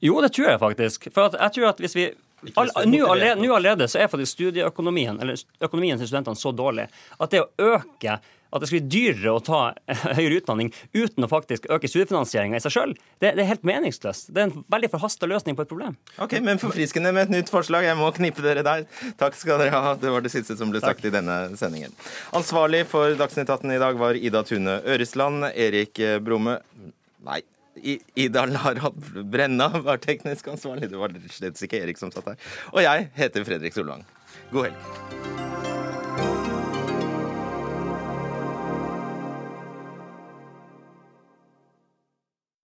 Jo, det tror jeg faktisk. For jeg tror at hvis vi Nå allerede, allerede, så er faktisk studieøkonomien eller økonomien til studentene så dårlig at det å øke at det skal bli dyrere å ta [laughs] høyere utdanning uten å faktisk øke studiefinansieringa i seg sjøl, det, det, er helt meningsløst. Det er en veldig forhasta løsning på et problem. Ok, Men forfriskende med et nytt forslag. Jeg må knipe dere der. Takk skal dere ha. Det var det siste som ble sagt Takk. i denne sendingen. Ansvarlig for Dagsnytt 18 i dag var Ida Tune Øresland. Erik Bromme Nei. I- Idar Harald Brenna var teknisk ansvarlig. Det var slett ikke Erik som satt her. Og jeg heter Fredrik Solvang. God helg.